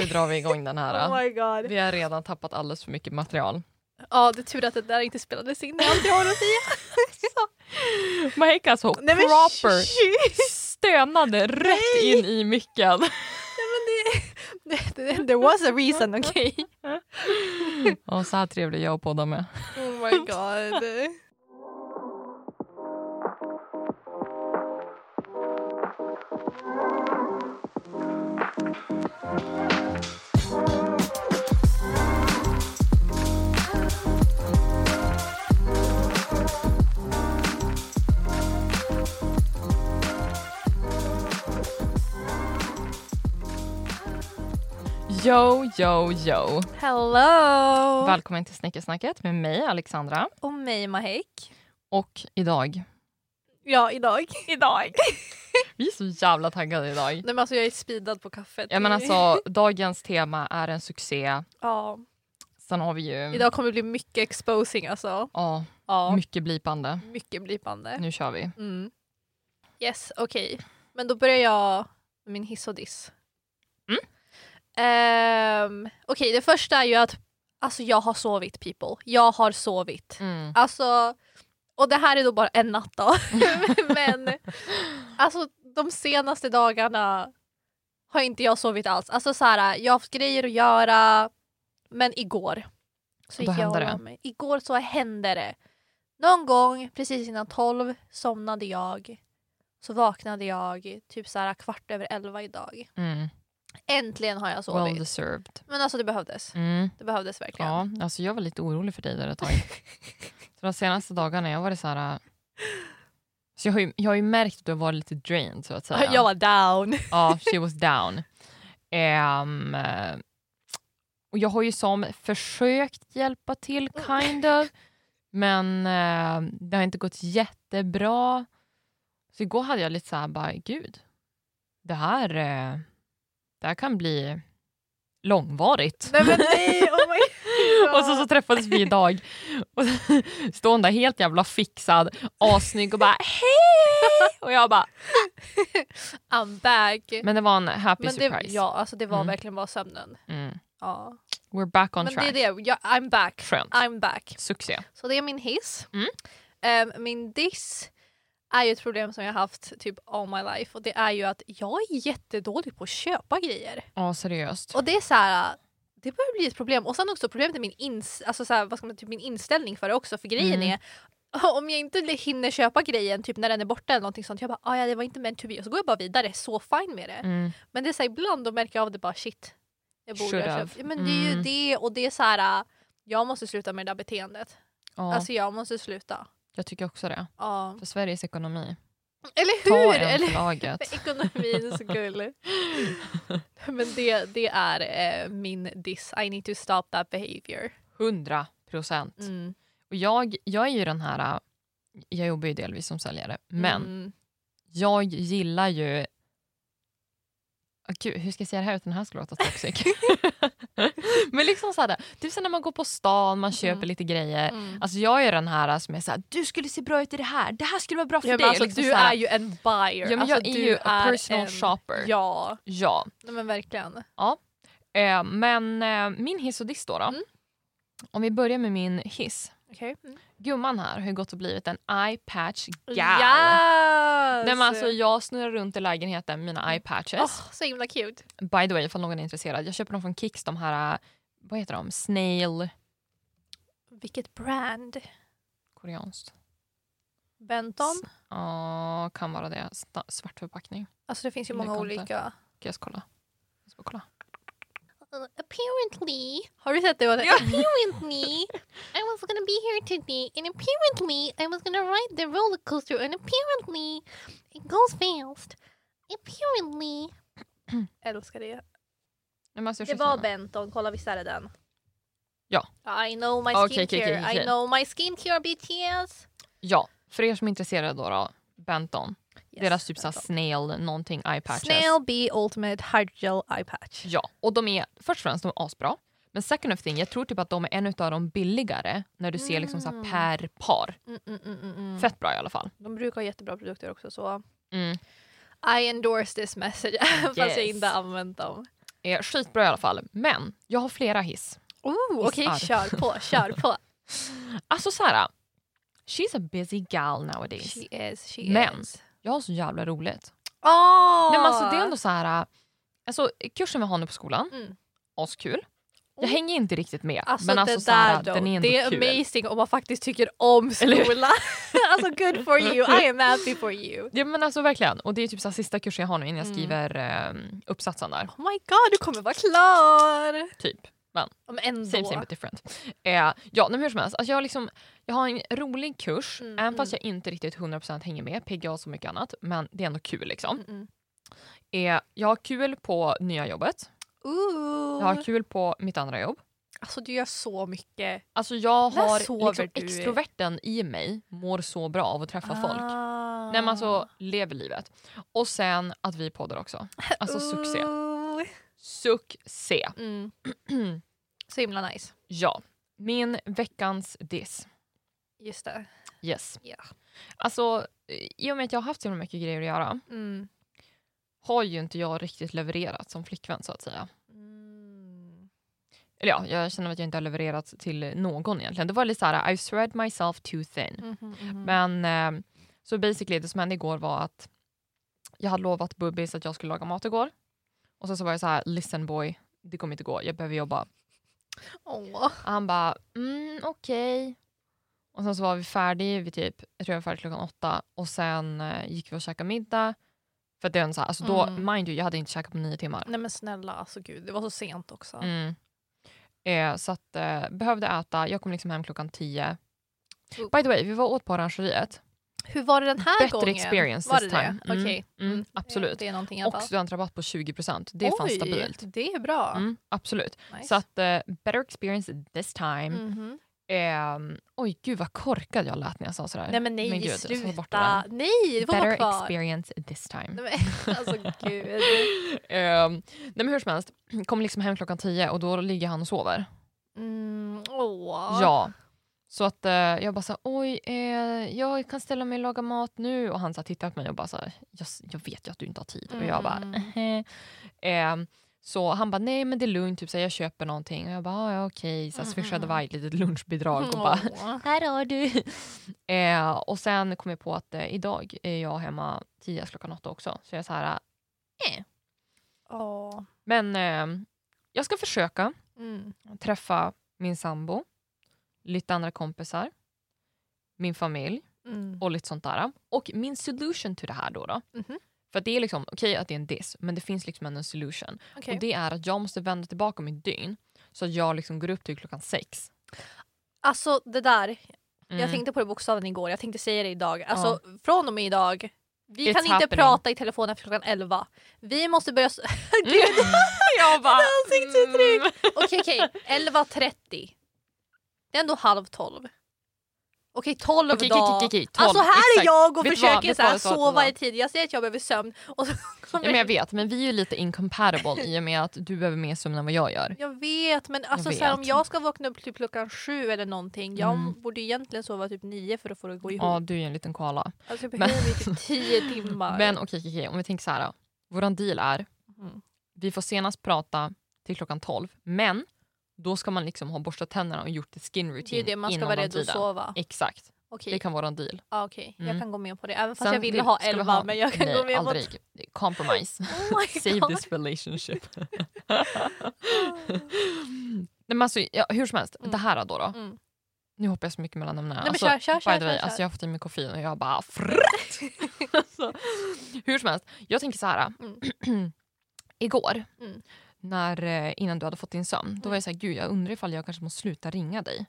Nu drar vi igång den här. Oh my god. Vi har redan tappat alldeles för mycket material. Ja, det är tur att det där inte spelades in. Säga. Maheka alltså Nej, men proper stönade rätt in i micken. Det- det- There was a reason, okej? Ja, så här trevlig jag att podda med. Oh my god. Yo, yo, yo. Hello! Välkommen till Snickersnacket med mig Alexandra. Och mig Mahek. Och idag. Ja, idag. Idag. Vi är så jävla taggade idag. Nej men alltså jag är speedad på kaffet. Ja, men alltså, dagens tema är en succé. ja. Sen har vi ju Idag kommer det bli mycket exposing alltså. ja, Ja. mycket blipande. Mycket blipande. Nu kör vi. Mm. Yes, okej. Men då börjar jag med min hiss och diss. Mm. Ehm, okej, det första är ju att alltså, jag har sovit people. Jag har sovit. Mm. Alltså, och det här är då bara en natt då. Men alltså de senaste dagarna har inte jag sovit alls. Alltså så här, jag har haft grejer att göra. Men igår så då gick jag det. mig. Igår så hände det. Någon gång precis innan tolv somnade jag. Så vaknade jag typ så här kvart över elva idag. Mm. Äntligen har jag sovit. Well deserved. Men alltså det behövdes. Mm. Det behövdes verkligen. Ja, alltså jag var lite orolig för dig där ett tag. så de senaste dagarna jag var det så här... äh, Så jag, har ju, jag har ju märkt att du har varit lite drained så att säga. Jag var down. Ja, she was down. Eh, och jag har ju som försökt hjälpa till kind of. Men eh, det har inte gått jättebra. Så igår hade jag lite så här bara, gud. Det här, eh, det här kan bli långvarigt. Nej men nej, oh. Och så, så träffades vi idag och står hon där helt jävla fixad, assnygg och bara hej! Och jag bara, I'm back. men det var en happy Men det, surprise. ja, alltså det var Mm. verkligen bara sömnen. Mm. Ja. We're back on Men track. det är det, ja, I'm back. Skönt. I'm back. Succé. Så det är min hiss. Mm. Ehm, min diss är ju ett problem som jag har haft typ all my life och det är ju att jag är jättedålig på att köpa grejer. Ja, seriöst. Och det är så här. Det börjar bli ett problem. Och sen också problemet är min, ins alltså så här, vad ska man, typ min inställning för det också. För grejen Mm. är om jag inte hinner köpa grejen typ när den är borta eller någonting sånt. Jag bara ah, ja det var inte meant to be. Och så går jag bara vidare så fine med det. Mm. Men det är så här, ibland då märker jag av det bara shit. Jag borde Should ha köpt. Ja, Men det är ju Mm. det och det är så här. Jag måste sluta med det där beteendet. Ja, Alltså jag måste sluta. Jag tycker också det. Ja. För Sveriges ekonomi. Eller Ta hur? en Eller för för laget. ekonomins skull. Men det, det är eh, min diss. I need to stop that behavior. 100 procent. Mm. Och jag, jag är ju den här, äh, jag jobbar ju delvis som säljare, men Mm. jag gillar ju Ah, Gud, hur ska jag säga det här utan att här ska låta toxic? men liksom såhär, typ så när man går på stan, man köper Mm. lite grejer. Mm. Alltså jag är den här som är såhär, du skulle se bra ut i det här, det här skulle vara bra för Ja, men dig. alltså, liksom du så här, är ju en buyer. Ja, men alltså, jag är ju a personal en... shopper. Ja, Ja, nej, men verkligen. eh, men eh, min hiss och diss då. då. Mm. Om vi börjar med min hiss. Okay. Mm. Gumman här har ju gått och blivit en eye patch gal. Yes! Nej, men alltså, jag snurrar runt i lägenheten med mina eye patches. Åh, så himla cute. By the way, ifall någon är intresserad. Jag köper dem från Kicks, de här, äh, vad heter de? Snail, Vilket brand? koreanskt. Benton? Ja, kan vara det. Svart förpackning. Alltså det finns ju många kan olika. Ska jag kolla? Jag ska kolla. Uh, apparently. Har du sett det? Ja. Apparently, I was gonna be here today, and apparently, I was gonna ride the roller coaster, and apparently, it goes fast. Apparently. Älskar det. Det var. Benton, kolla visst är det den? Ja. I know my skincare, okej, okej. I know my skincare BTS. Ja, för er som är intresserade då, då Benton. Yes, Deras typ såhär snail någonting eye patches. Snail B Ultimate Hydrogel Eye Patch. Ja, och de är först och främst de är asbra. Men second of thing, jag tror typ att de är en av de billigare när du ser liksom så Mm. per par. Mm, mm, mm, mm, mm. Fett bra i alla fall. De brukar ha jättebra produkter också så. I endorse this message även fast jag Yes. inte använt dem. är skitbra i alla fall. Men jag har flera hiss. Oh, Okej, Hissar. kör på, kör på. Alltså så här, she's a busy gal nowadays. She is, she Men- is. Jag har så jävla roligt. Oh! Nej, men alltså, det är ändå så här, alltså, kursen vi har nu på skolan, Mm. askul. Jag Mm. hänger inte riktigt med. Alltså men alltså det här, då, den är ändå det är kul. amazing om man faktiskt tycker om skolan. alltså good for you, I am happy for you. Ja men alltså verkligen. Och det är typ så här, sista kursen jag har nu innan jag Mm. skriver eh, uppsatsen där. Oh my god, du kommer vara klar! Typ. Men ändå. Same same but different. Eh, ja men hur som helst. Alltså jag, har liksom, jag har en rolig kurs. Mm, även fast mm. jag inte riktigt 100% hänger med. PGA och så mycket annat. Men det är ändå kul liksom. Mm, mm. Eh, jag har kul på nya jobbet. Ooh. Jag har kul på mitt andra jobb. Alltså du gör så mycket. Alltså jag har liksom du? extroverten i mig mår så bra av att träffa folk. Ah. Nej men alltså lever livet. Och sen att vi poddar också. Alltså succé. Succé. Mm. Så himla nice. Ja. Min veckans diss. Just det. Yes. Ja. Alltså i och med att jag har haft så mycket grejer att göra Mm. har ju inte jag riktigt levererat som flickvän så att säga. Mm. Eller ja, jag känner att jag inte har levererat till någon egentligen. Det var lite såhär, I've spread myself too thin. Mhm, mhm. Men eh, så basically det som hände igår var att jag hade lovat Bubbis att jag skulle laga mat igår. Och sen så var jag så här, listen boy, det kommer inte gå, jag behöver jobba. Åh. Och han bara, mm okej. Och sen så var vi färdiga vid typ, jag tror jag var färdig klockan åtta. Och sen eh, gick vi och käkade middag. För att det är en så här, alltså då, Mm. mind you, jag hade inte käkat på nio timmar. Nej men snälla, alltså gud, det var så sent också. Mm. Eh, så att eh, behövde äta, jag kom liksom hem klockan tio. By the way, vi var åt på orangeriet. Hur var det den här Better gången? experience var this time. det? Mm, Okej. mm, absolut. Det är Och studentrabatt på 20%. Det är fan stabilt. Det är bra. Mm, absolut. Nice. Så att eh, better experience this time. Mhm. Ehm, oj gud vad korkad jag lät när jag sa sådär. Nej men nej, Men gud, bort sluta. där. Nej, det får Better kvar. experience this time. Nej, men, alltså gud. Ehm, nej men hur som helst, kom liksom hem klockan 10 och då ligger han och sover. Mm, åh. Ja. Så att eh, jag bara här, oj, eh, jag kan ställa mig och laga mat nu. Och han så tittar på mig och bara så jag, jag vet ju att du inte har tid. Och jag bara, Mm. eh. Så han bara, nej men det är lugnt, typ, så jag köper någonting. Och jag bara, "Ah, ja okej. Så Mm, swishade mm, varje litet lunchbidrag och bara, här har du. Eh, och sen kom jag på att eh, idag är jag hemma tidigast klockan åtta också. Så jag är så här, eh. Åh. Men eh, jag ska försöka Mm. träffa min sambo, lite andra kompisar, min familj Mm. och lite sånt där. Och min solution till det här då. då Mhm. för att det är liksom, okej att det är en diss, men det finns liksom en solution. Okej. Och det är att jag måste vända tillbaka mitt dygn så att jag liksom går upp till klockan sex. Alltså det där, Mm. jag tänkte på det bokstaven igår, jag tänkte säga det idag. Alltså från och med idag, vi It's kan inte happening. prata i telefon efter klockan 11. Vi måste börja... Gud! jag bara, Ansiktsuttryck. Okej okej, 11.30. Det är ändå halv tolv. Okej 12 Okej, då. okej, okej, 12, alltså här är exakt. jag och Vet vad, försöker vet så här, vad sova i tid. Jag säger att jag behöver sömn och så kommer Ja, men jag vet, men vi är ju lite incompatible i och med att du behöver mer sömn än vad jag gör. Jag vet men alltså Jag Så här, om vet. jag ska vakna upp typ klockan sju eller någonting. Jag Mm. borde egentligen sova typ nio för att få det att gå ihop. Ja, du är en liten koala. Alltså jag Men- behöver typ tio timmar. Men okej, okej, okej, om vi tänker så här. Våran deal är, Mm. vi får senast prata till klockan 12, men då ska man liksom ha borstat tänderna och gjort ett skin det är routine det, man ska innan vara redo att sova. Exakt, Okej, det kan vara en deal. ah, jag Mm. kan gå med på det. Även fast Sen jag ville vill- ha ska vi elva ha- men jag kan Nej, gå med på aldrig. Compromise. Oh Save God. this relationship. Nej, alltså, ja, hur som helst, Mm. det här då. då. Mm. Nu hoppar jag så mycket mellan ämnena. Alltså, kör, kör, kör, way, kör, alltså, jag har fått i mig koffein och jag bara frrrt. alltså, Hur som helst, jag tänker så här. Igår, Mm. När, eh, innan du hade fått din sömn, då var jag så här, gud jag undrar ifall jag kanske måste sluta ringa dig.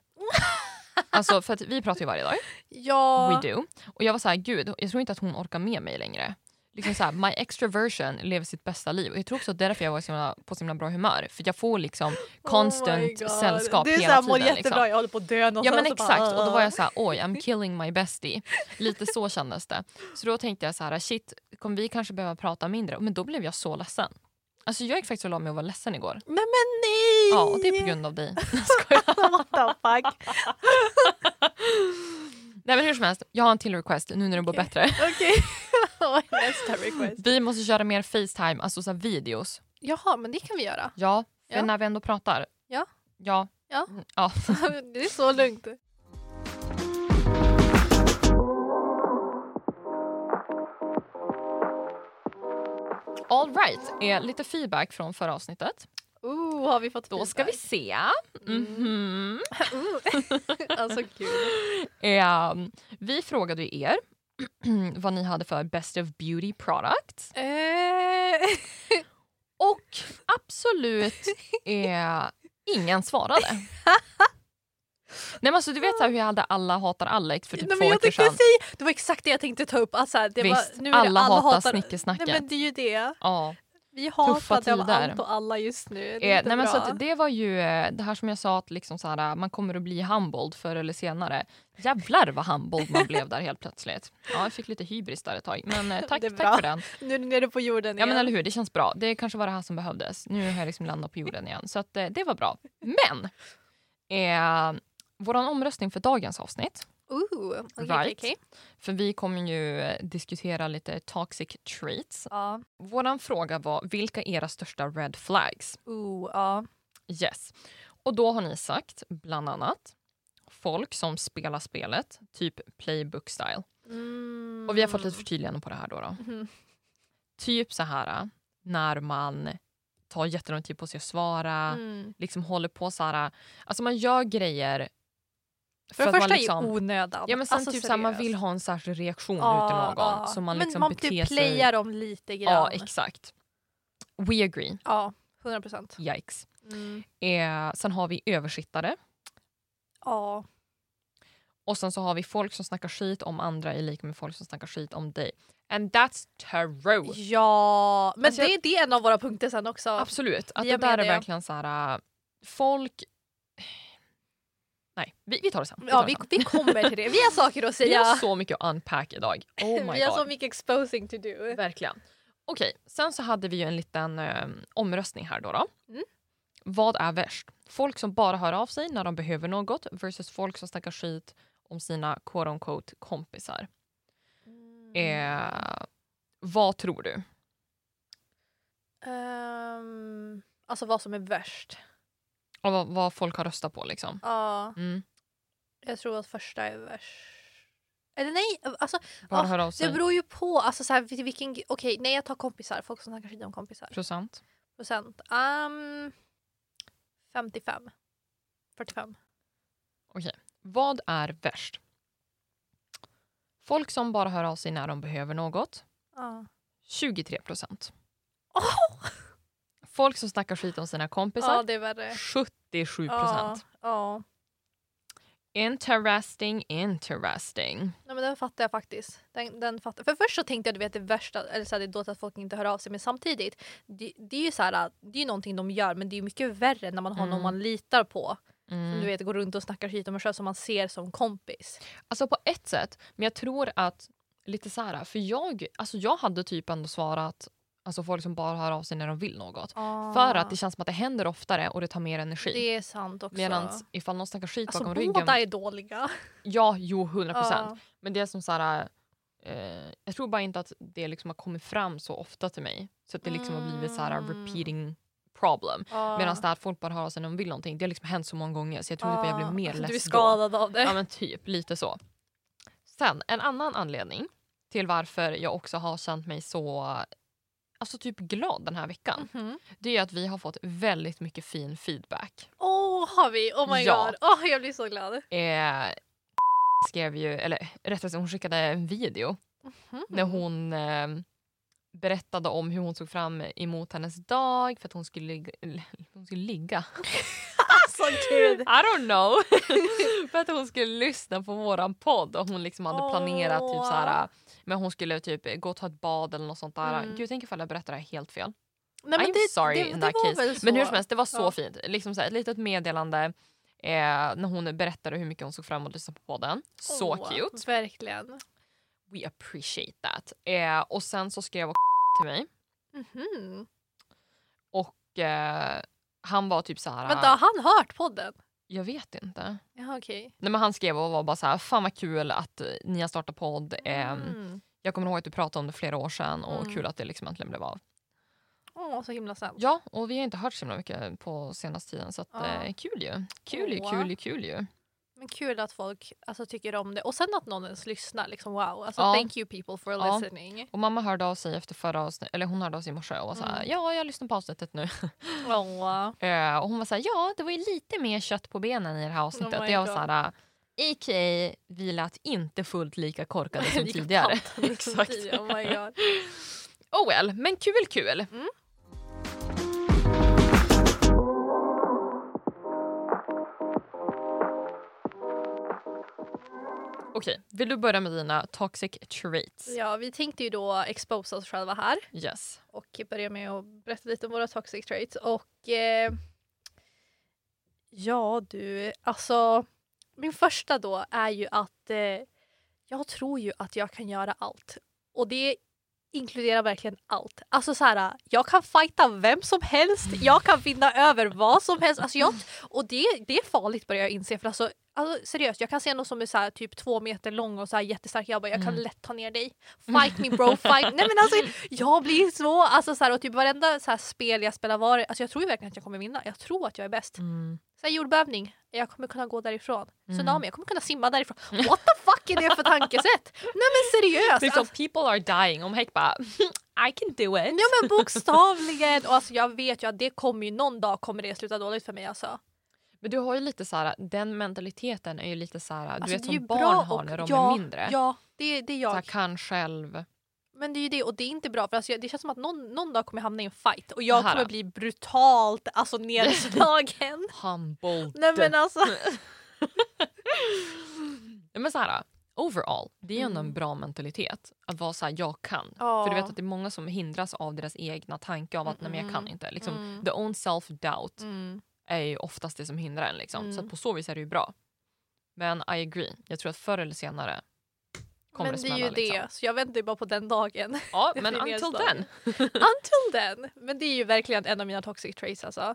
alltså för att vi pratar ju varje dag, Ja. we do. Och jag var så här, gud jag tror inte att hon orkar med mig längre. Liksom så här, my extroversion lever sitt bästa liv. Och jag tror också att därför jag var så himla, på så himla bra humör. För jag får liksom Oh constant God. sällskap Du är hela såhär, mår tiden. jättebra, liksom. jag håller på att dö Ja men bara, exakt och då var jag "Ah." så här, oj I'm killing my bestie. Lite så kändes det. Så då tänkte jag så här, shit kommer vi kanske behöva prata mindre? Men då blev jag så ledsen. Alltså jag gick faktiskt och la mig och var ledsen igår. Men men nej! Ja och det är på grund av dig. What the fuck? Nej men hur som helst, jag har en till request nu när det går Okej. bättre. Okej. Nästa request. Vi måste köra mer Facetime, alltså så videos. Jaha, men det kan vi göra. Ja, för Ja. när vi ändå pratar. Ja. Ja. Ja. Ja. det är så lugnt. All right, är lite feedback från förra avsnittet. Ooh, har vi fått Då ska vi feedback? se. Mm. Mhm. alltså kul. Eh, vi frågade er vad ni hade för best of beauty products. Eh, Och absolut eh, ingen svarade. Nej men alltså du vet så här hur jag hade alla hatar Alex för typ Nej, två veckor sedan. säga, det var exakt det jag tänkte ta upp. Alltså, det Visst, var, nu är det alla hatar Nej snickesnacket. men det är ju det. Ja. Vi hatar av allt och alla just nu. Det är Eh, nej men så det var ju eh, det här som jag sa att liksom så här, man kommer att bli humbled förr eller senare. Jävlar vad humbled man blev där helt plötsligt. Ja, jag fick lite hybris där ett tag. Men eh, tack, tack för den. Nu är du nere på jorden Ja men igen. eller hur, det känns bra. Det kanske var det här som behövdes. Nu har jag liksom landat på jorden igen. Så att, eh, det var bra. Men! Eh, vår omröstning för dagens avsnitt. Ooh, okej, Right. okej. För vi kommer ju eh, diskutera lite toxic traits. Ja. Vår fråga var vilka är era största red flags? Ooh, ja. Yes. Och då har ni sagt bland annat folk som spelar spelet, typ playbook style. Mm. Och vi har fått lite förtydligande på det här då. då. Mhm. Typ så här när man tar jättelång tid på sig att svara, Mm. liksom håller på så här, alltså man gör grejer För det att man första liksom, är onödan. Ja men sen Alltså, typ så här, man vill ha en särskild reaktion Ja, ut till någon. ja. Så man men liksom man beter typ sig... playar dem lite grann. Ja exakt. We agree. Ja, 100 procent. Yikes. Mm. Eh, sen har vi översittare. Ja. Och sen så har vi folk som snackar skit om andra i lika med folk som snackar skit om dig. And that's true. ja, men Alltså, jag- det, det är en av våra punkter sen också. Absolut. Att det är där är det. verkligen så här... äh, Folk... Nej, vi, vi tar det sen. Vi, Ja, vi, sen. vi kommer till det. Vi har saker att vi har säga. så mycket att unpack idag. Oh my vi har så god. mycket exposing to do. Verkligen. Okej, sen så hade vi ju en liten eh, omröstning här då. då. Mm. Vad är värst? Folk som bara hör av sig när de behöver något versus folk som snackar skit om sina quote unquote kompisar. Mm. Eh, vad tror du? Ehm, alltså vad som är värst. Och vad, vad folk har röstat på liksom? Ja, Mm. jag tror att första är värst. Eller nej, alltså sig. det beror ju på. Alltså, så här, vil- vilken, okej, nej jag tar kompisar. Folk som snackar skit om kompisar. Procent. Procent. Um, 55. 45. Vad är värst? Folk som bara hör av sig när de behöver något. Ja. 23 procent. Åh! Folk som snackar skit om sina Ja, kompisar. det är värre. 77 Ja, procent. ja. Interesting, interesting. Nej, men den fattar jag faktiskt. Den, den fattar. För först så tänkte jag du vet, det värsta, eller så här, det är dåligt att folk inte hör av sig men samtidigt, det, det är ju så här, det är någonting de gör men det är mycket värre när man har Mm. någon man litar på. Som Mm. du vet går runt och snackar skit om en själv som man ser som kompis. Alltså på ett sätt, men jag tror att lite så här, för jag, alltså jag hade typ ändå svarat alltså folk som bara hör av sig när de vill något. För att det känns som att det händer oftare och det tar mer energi. Det är sant också. Medan ifall någon snackar skit alltså bakom båda ryggen. är dåliga. Ja, jo 100 procent. Ja. Men det är som så här, eh, jag tror bara inte att det liksom har kommit fram så ofta till mig. Så att det liksom har blivit så här Mm. repeating problem. Ja. Medan det att folk bara hör av sig när de vill någonting, det har liksom hänt så många gånger så jag tror att jag blir mer alltså, less Du är då. skadad av det. Ja men typ, lite så. Sen en annan anledning till varför jag också har känt mig så alltså typ glad den här veckan. Mhm. Det är att vi har fått väldigt mycket fin feedback. Åh, har vi? Oh my Ja. god. Åh, jag blir så glad. Eh, skrev ju, eller rättare sagt hon skickade en video Mhm. när hon eh, berättade om hur hon såg fram emot hennes dag för att hon skulle, ligga- hon skulle ligga. Så kul! I don't know. för att hon skulle lyssna på våran podd och hon liksom hade planerat typ så här, men hon skulle typ gå och ta ett bad eller något sånt där. Mm. Gud tänk ifall jag berättar det här helt fel. Nej, men I'm det, sorry det, in det that var case. Men hur som helst, det var så Ja. fint. Liksom så här, ett litet meddelande eh, när hon berättade hur mycket hon såg fram emot att lyssna på podden. Så Åh, cute. Verkligen. We appreciate that. Eh, och sen så skrev till mig Mhm. och eh, han var typ så här. Vänta, har han hört podden? Jag vet inte. Jaha okej. Nej, men han skrev och var bara så här, fan vad kul att eh, ni har startat podd. Eh, Mm. Jag kommer ihåg att du pratade om det flera år sedan och Mm. kul att det liksom äntligen blev av. Åh, så himla snällt. Ja, och vi har inte hört så himla mycket på senaste tiden så att, Ja. eh, kul ju. Kul ju, Åh. kul ju, kul ju. Men kul att folk alltså, tycker om det. Och sen att någon ens lyssnar. Liksom, wow. Alltså, Ja. Thank you people for Ja. listening. Och mamma hörde av sig efter förra avsnittet, eller hon hörde av sig i morse och var såhär, Mm. ja jag lyssnar på avsnittet nu. Åh. Eh, och hon var såhär, ja det var ju lite mer kött på benen i det här avsnittet. Oh my och jag var såhär, a.k.a. vi lät inte fullt lika korkade som Lika tidigare. Exakt. Oh my god. Oh well, men kul kul. Mm. Okej, vill du börja med dina toxic traits? Ja, vi tänkte ju då exposa oss själva här Yes. och börja med att berätta lite om våra toxic traits. Och eh, ja du, alltså min första då är ju att eh, jag tror ju att jag kan göra allt. Och det inkluderar verkligen allt. Alltså så här, jag kan fighta vem som helst, jag kan vinna över vad som helst. Alltså jag, och det, det är farligt börjar jag inse för alltså, alltså seriöst, jag kan se någon som är så här, typ två meter lång och så här jättestark, jag bara jag kan Mm. lätt ta ner dig. Fight me bro, fight. Nej men alltså jag blir så, alltså så här, och typ varenda så här spel jag spelar var, alltså jag tror verkligen att jag kommer vinna. Jag tror att jag är bäst. Mm. Så här, jordbävning, jag kommer kunna gå därifrån. Mm. Tsunami, jag kommer kunna simma därifrån. What the fuck är det för tankesätt? Nej men seriöst! Liksom, Alltså, people are dying och Mike bara I can do it. ja men bokstavligen! Och alltså, jag vet ju att det kommer ju någon dag kommer det sluta dåligt för mig alltså. Men du har ju lite så här, den mentaliteten är ju lite så här, du Alltså, vet det är som barn har när de ja, är mindre. Ja, det, det är Så här, jag. kan själv. Men det är ju det och det är inte bra för alltså, det känns som att någon, någon dag kommer jag hamna i en fight och jag kommer bli brutalt alltså nedslagen. Humbled. Nej men alltså. Men så här, overall, det är ändå en Mm. bra mentalitet. Att vara så här, jag kan. Ja. För du vet att det är många som hindras av deras egna tanke av att nej, men jag kan Mm. inte. Liksom, Mm. The own self-doubt Mm. Är ju oftast det som hindrar en. Liksom. Så Mm. att på så vis är det ju bra. Men I agree. Jag tror att förr eller senare kommer Men det det är smälla. ju det, Liksom. så jag väntar ju bara på den dagen. Ja, Det men until then. Until then. Men det är ju verkligen en av mina toxic traits alltså.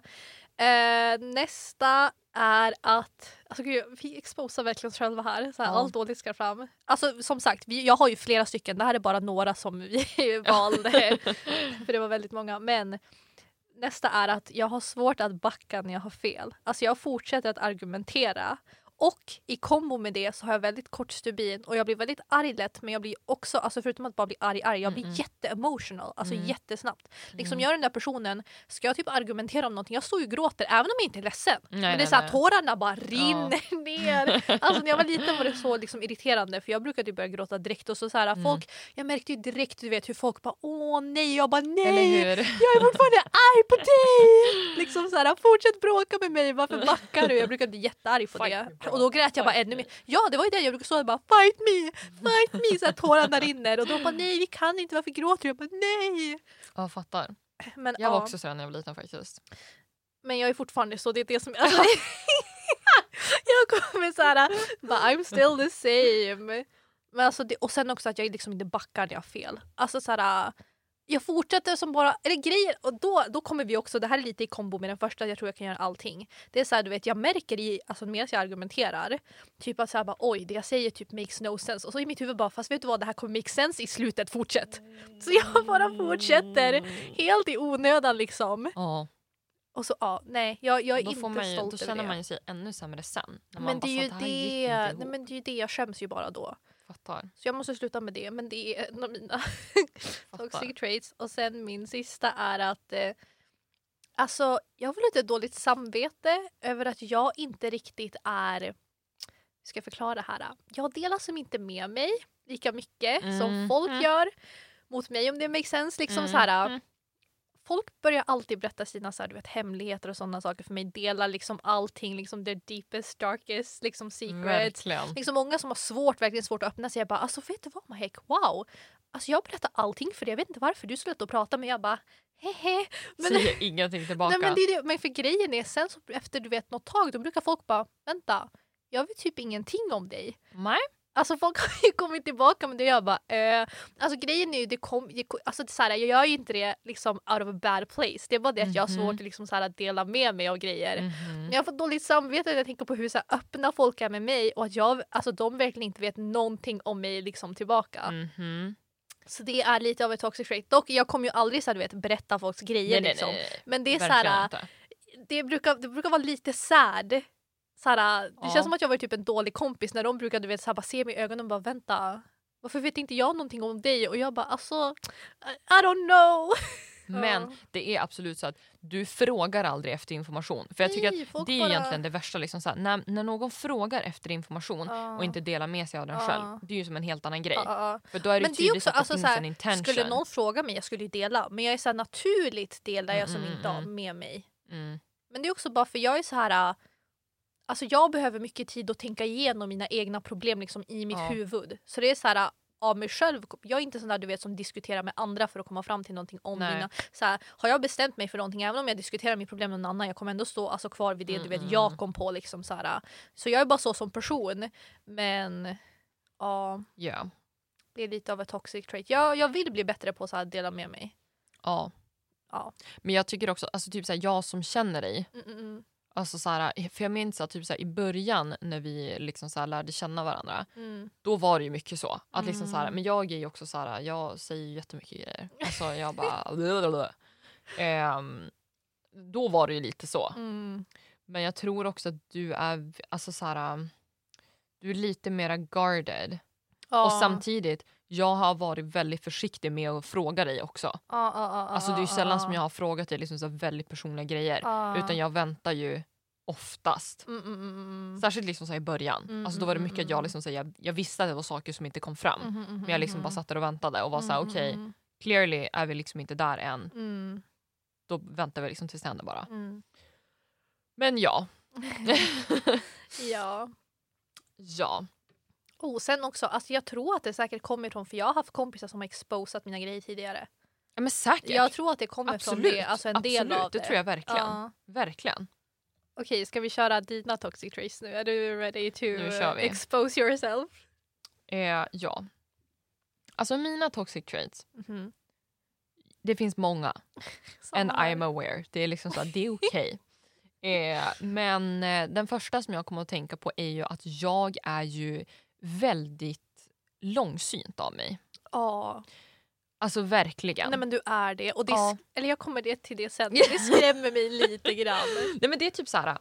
Eh, nästa är att, alltså gud, vi exposar verkligen oss själva här. Så här Ja. Allt dåligt ska fram. Alltså som sagt, vi, jag har ju flera stycken. Det här är bara några som vi valde. för det var väldigt många. Men nästa är att jag har svårt att backa när jag har fel. Alltså jag fortsätter att argumentera. Och i kombo med det så har jag väldigt kort stubin och jag blir väldigt arg lätt men jag blir också, alltså förutom att bara bli arg, arg jag blir Mm, jätteemotional, alltså Mm. jättesnabbt. Liksom Mm. jag den där personen, ska jag typ argumentera om någonting, jag står ju och gråter även om jag inte är ledsen. Nej, men det är såhär tårarna bara rinner ner. Alltså när jag var liten var det så liksom irriterande för jag brukade börja gråta direkt och så, så här, Mm. folk, jag märkte ju direkt du vet hur folk bara åh nej, jag bara nej. Jag är fortfarande arg på dig! Liksom så här, fortsätt bråka med mig, varför backar du? Jag brukade bli jättearg på det. Och då grät jag bara ännu me. mer. Ja det var ju det jag brukade stå och bara fight me, fight me! Så här, tårarna rinner och då bara nej vi kan inte, varför gråter du? Jag bara nej! Ja, fattar. Men, Jag var ja, också så när jag var liten faktiskt. men jag är fortfarande så, det är det som... Alltså, jag kommer så här, bara I'm still the same. Men alltså det, och sen också att jag liksom inte backar när jag har fel. Alltså så här, jag fortsätter som bara, eller grejer, och då, då kommer vi också, det här är lite i kombo med den första, jag tror jag kan göra allting. Det är så här, du vet, jag märker i, alltså medan jag argumenterar, typ att så här, bara, oj det jag säger typ makes no sense. Och så i mitt huvud bara, fast vet du vad, det här kommer make sense i slutet, fortsätt. Så jag bara fortsätter, helt i onödan liksom. Ja, Och så ja, nej jag, jag är då, inte får man ju, stolt då över känner det. man ju sig ännu sämre sen. När man men bara, det är ju "Fan, här gick det, nej, ihop." men det är ju det, jag skäms ju bara då. Fattar. Så jag måste sluta med det, men det är en av mina toxic traits. Och sen min sista är att eh, alltså, jag har väl lite dåligt samvete över att jag inte riktigt är, hur ska jag förklara det här? Jag delar som inte med mig lika mycket som Mm. folk Mm. gör mot mig om det makes sense. Liksom Mm. så här, Mm. Folk börjar alltid berätta sina så här, du vet, hemligheter och sådana saker för mig. Delar liksom allting, liksom their deepest, darkest liksom secrets. Verkligen. Liksom många som har svårt, verkligen svårt att öppna sig. Jag bara, alltså vet du vad Mahek, wow. Alltså jag berättar allting för dig, jag vet inte varför. Du ut och prata men jag bara, hehe. Men, Säger ingenting tillbaka. nej, men, det är det. men för grejen är, sen så efter du vet något tag, då brukar folk bara, vänta, jag vet typ ingenting om dig. Nej. Alltså folk har ju kommit tillbaka med det jag bara eh. Alltså grejen är ju, det kom, det, alltså, det, så här, jag gör ju inte det liksom out of a bad place. Det är bara det att jag har Mhm. svårt att liksom, så här, att dela med mig av grejer. Mhm. Men jag får dåligt samvete när jag tänker på hur så här, öppna folk är med mig och att jag, alltså, de verkligen inte vet någonting om mig liksom, tillbaka. Mhm. Så det är lite av ett toxic trait. Dock jag kommer ju aldrig så här, du vet, berätta folks grejer liksom. Men det är så Verkligen här, inte. det brukar, det brukar vara lite sad. Så här, det Ja. känns som att jag var typ en dålig kompis när de brukade vet, så här, bara se mig i ögonen och bara vänta. Varför vet inte jag någonting om dig? Och jag bara alltså, I, don't know. Men det är absolut så att du frågar aldrig efter information. För jag tycker Nej, att det är bara- egentligen det värsta. Liksom så här, när, när någon frågar efter information Ja. och inte delar med sig av den Ja. själv. Det är ju som en helt annan grej. Ja. För då är det Men det är tydligt också, att det alltså, finns här, en intention. Skulle någon fråga mig, jag skulle ju dela. Men jag är så här, naturligt delar jag som Mm, mm, inte har mm. med mig. mm. Men det är också bara för jag är så här... Alltså jag behöver mycket tid att tänka igenom mina egna problem liksom i mitt Ja. huvud. Så det är så här äh, av mig själv. Jag är inte sån där du vet som diskuterar med andra för att komma fram till någonting om Nej. mina... Så här, har jag bestämt mig för någonting, även om jag diskuterar mitt problem med någon annan, jag kommer ändå stå alltså, kvar vid det Mm, du vet mm, jag mm. kom på. Liksom, så, här. äh. så jag är bara så som person. Men ja, Ja. det är lite av ett toxic trait. Jag, jag vill bli bättre på att dela med mig. ja. Ja. Men jag tycker också, alltså typ så här, jag som känner dig. Mm, mm, mm. Alltså så här, för jag minns att typ så här, i början när vi liksom så här, lärde känna varandra. Mm. Då var det ju mycket så. Att liksom så här, Mm. men jag är ju också så här, jag säger ju jättemycket grejer. Alltså jag bara... Ehm, då var det ju lite så. Mm. Men jag tror också att du är alltså så här, du är lite mera guarded. Och Ja. samtidigt, jag har varit väldigt försiktig med att fråga dig också. Ja, ja, ja, Alltså det är ju ja, sällan ja. som jag har frågat dig liksom så väldigt personliga grejer. Utan jag väntar ju oftast. Mm, mm, mm, mm. Särskilt liksom så i början. Mm, alltså då var det mm, mycket att mm, jag, liksom så jag, jag visste att det var saker som inte kom fram. Men jag liksom bara satt där och väntade och var så här: Mm, okej, mm, clearly är vi liksom inte där än. mm, Då väntar vi liksom tills det händer bara. mm. Men ja. Ja. ja. Oh, sen också, alltså jag tror att det säkert kommer ifrån, för jag har haft kompisar som har exposat mina grejer tidigare. ja men säkert. Jag tror att det kommer Absolut. från det, alltså en Absolut. del av det. det. tror jag verkligen. Ja. Verkligen. Okej, ska vi köra dina toxic traits nu? Är du ready to expose yourself? Eh, ja. Alltså mina toxic traits, Mhm. det finns många. And. I'm aware. Det är liksom så att det är okej. eh, men eh, den första som jag kommer att tänka på är ju att jag är ju väldigt långsynt av mig. Ja. Alltså verkligen. Nej men du är det. Och det Ja. Eller jag kommer det till det sen. Det skrämmer mig lite grann. Nej men det är typ så här.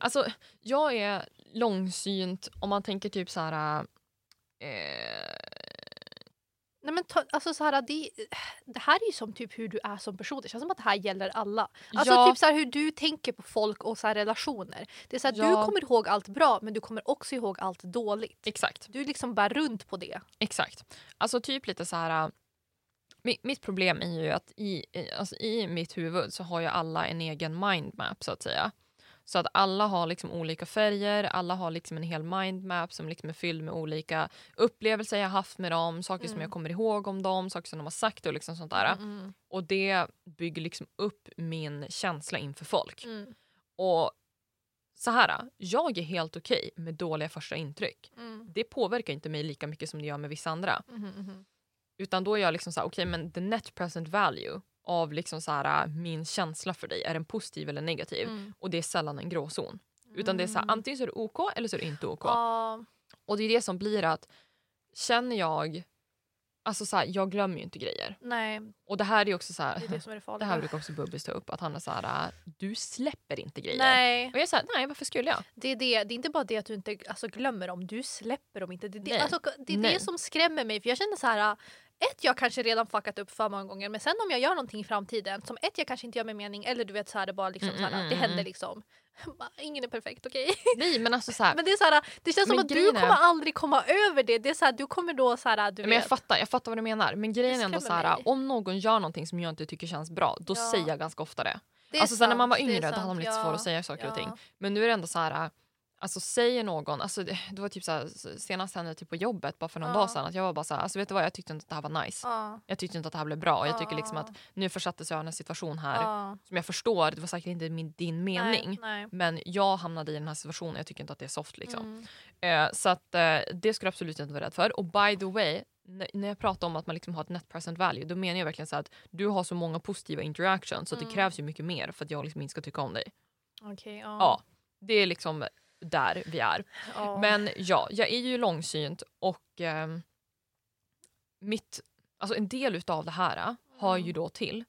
Alltså jag är långsynt om man tänker typ så här. Eh, Nej men ta, alltså så här, det, det här är ju som typ hur du är som person. Det känns som att det här gäller alla. Alltså Ja. typ så här, hur du tänker på folk och så här, relationer. Det är så här, Ja. Du kommer ihåg allt bra men du kommer också ihåg allt dåligt. exakt. Du liksom bär runt på det. Exakt. Alltså typ lite så här. mi- Mitt problem är ju att i, i- alltså i mitt huvud så har ju alla en egen mindmap så att säga. Så att alla har liksom olika färger, alla har liksom en hel mindmap som liksom är fylld med olika upplevelser jag haft med dem, saker som Mm. jag kommer ihåg om dem, saker som de har sagt och liksom sånt där. Mm, Och det bygger liksom upp min känsla inför folk. mm, Och så här, jag är helt okej med dåliga första intryck. mm, Det påverkar inte mig lika mycket som det gör med vissa andra. mm, mm, Utan då är jag liksom så här, okej men the net present value av liksom så här, min känsla för dig, är den positiv eller negativ? mm. Och det är sällan en gråzon. Utan det är så här, Mm. antingen så är det OK eller så är det inte OK. Ja, Och det är det som blir att känner jag, alltså så här, jag glömmer ju inte grejer. nej, Och det här är också så här, det är det är det här brukar också Bubbis ta upp, att han är så här, du släpper inte grejer. Nej, Och jag är så här, nej varför skulle jag? det är, det. det är inte bara det att du inte alltså, glömmer dem, du släpper dem inte. Det är det, alltså, det, är det som skrämmer mig. För jag känner så här, ett, jag kanske redan fuckat upp för många gånger men sen om jag gör någonting i framtiden som ett, jag kanske inte gör med mening eller du vet så här, det bara liksom Mm, så här, mm, det mm, händer mm. liksom. Ingen är perfekt, okej? Nej men alltså så här, Men det är så här, det känns som att du är- kommer aldrig komma över det. Det är så här, du kommer då så här, du men jag vet. fattar, jag fattar vad du menar. Men grejen är ändå så skrämmer här, mig. om någon gör någonting som jag inte tycker känns bra, då Ja. säger jag ganska ofta det. Det Alltså sen när man var sant, yngre då hade sant, man lite ja, svårt att säga saker och ting. ja. Men nu är det ändå så här, alltså säger någon, alltså det, det var typ så här, senast hände det typ på jobbet bara för någon Ja. dag sedan att jag var bara så här, alltså vet du vad jag tyckte inte att det här var nice. Ja, Jag tyckte inte att det här blev bra och jag tycker liksom att nu försattes jag i en situation här som jag förstår, det var säkert inte min, din mening. Nej, nej. Men jag hamnade i den här situationen, jag tycker inte att det är soft liksom. Mm. Eh, så att eh, det skulle jag absolut inte vara rädd för. Och by the way, när jag pratar om att man liksom har ett net present value, då menar jag verkligen så att du har så många positiva interactions så att det Mm. krävs ju mycket mer för att jag liksom inte ska tycka om dig. Okej, ja. Ja, det är liksom där vi är. Ja. Men ja, jag är ju långsynt och ehm, mitt alltså en del utav det här äh, har ju Mm. då till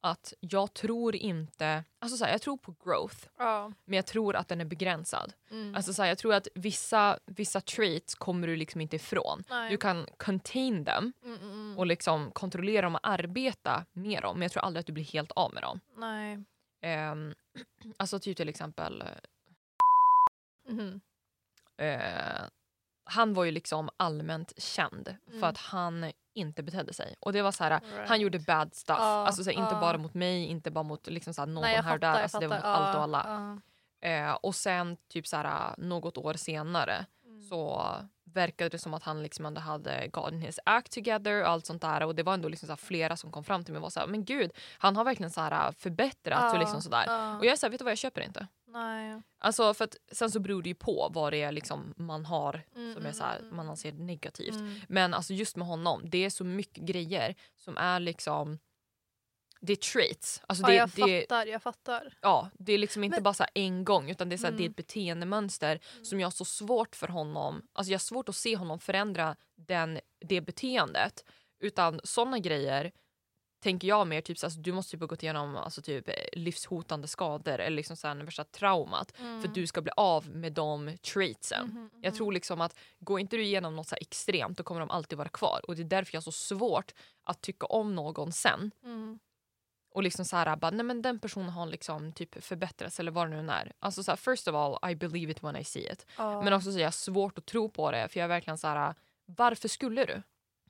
att jag tror inte, alltså så här, jag tror på growth Ja. men jag tror att den är begränsad. Mm. Alltså så här, jag tror att vissa, vissa traits kommer du liksom inte ifrån. Nej. Du kan contain dem Mm, mm, mm. och liksom kontrollera dem och arbeta med dem men jag tror aldrig att du blir helt av med dem. Nej. Um, alltså typ till exempel Mhm. eh, han var ju liksom allmänt känd Mm. för att han inte betedde sig. Och det var så här, Right. han gjorde bad stuff. Ja, alltså så här, inte ja. bara mot mig, inte bara mot liksom så här, någon Nej, här och fattar. där. jag Alltså, det var mot fattar. allt och alla. Eh, och sen typ så här, något år senare Mm. så verkade det som att han liksom ändå hade gotten his act together och allt sånt där. Och det var ändå liksom så flera som kom fram till mig och var så här, men gud, han har verkligen så här, förbättrats och liksom sådär. Och jag är så här, vet du vad, jag köper inte. Nej. Alltså för att sen så beror det ju på vad det är liksom man har Mm, som är mm, så här, mm, man anser negativt. Mm. Men alltså just med honom, det är så mycket grejer som är liksom det är traits. Alltså Ja, det, jag det, fattar, jag fattar. ja, det är liksom inte Men- bara så en gång utan det är, så här, det är Mm. ett beteendemönster som jag har så svårt för honom. Alltså jag har svårt att se honom förändra den, det beteendet. Utan såna grejer tänker jag mer typ så alltså, du måste typ ha gått igenom alltså, typ, eh, livshotande skador eller liksom så här, värsta traumat för att du ska bli av med de traitsen. Mhm, Jag tror liksom att går inte du igenom något så extremt då kommer de alltid vara kvar. Och det är därför jag har så svårt att tycka om någon sen. Mm. Och liksom så här, bara, nej men den personen har liksom typ förbättrats eller vad det nu är. Alltså så här, first of all, I believe it when I see it. Ja. Men också så är jag svårt att tro på det för jag är verkligen så här, varför skulle du?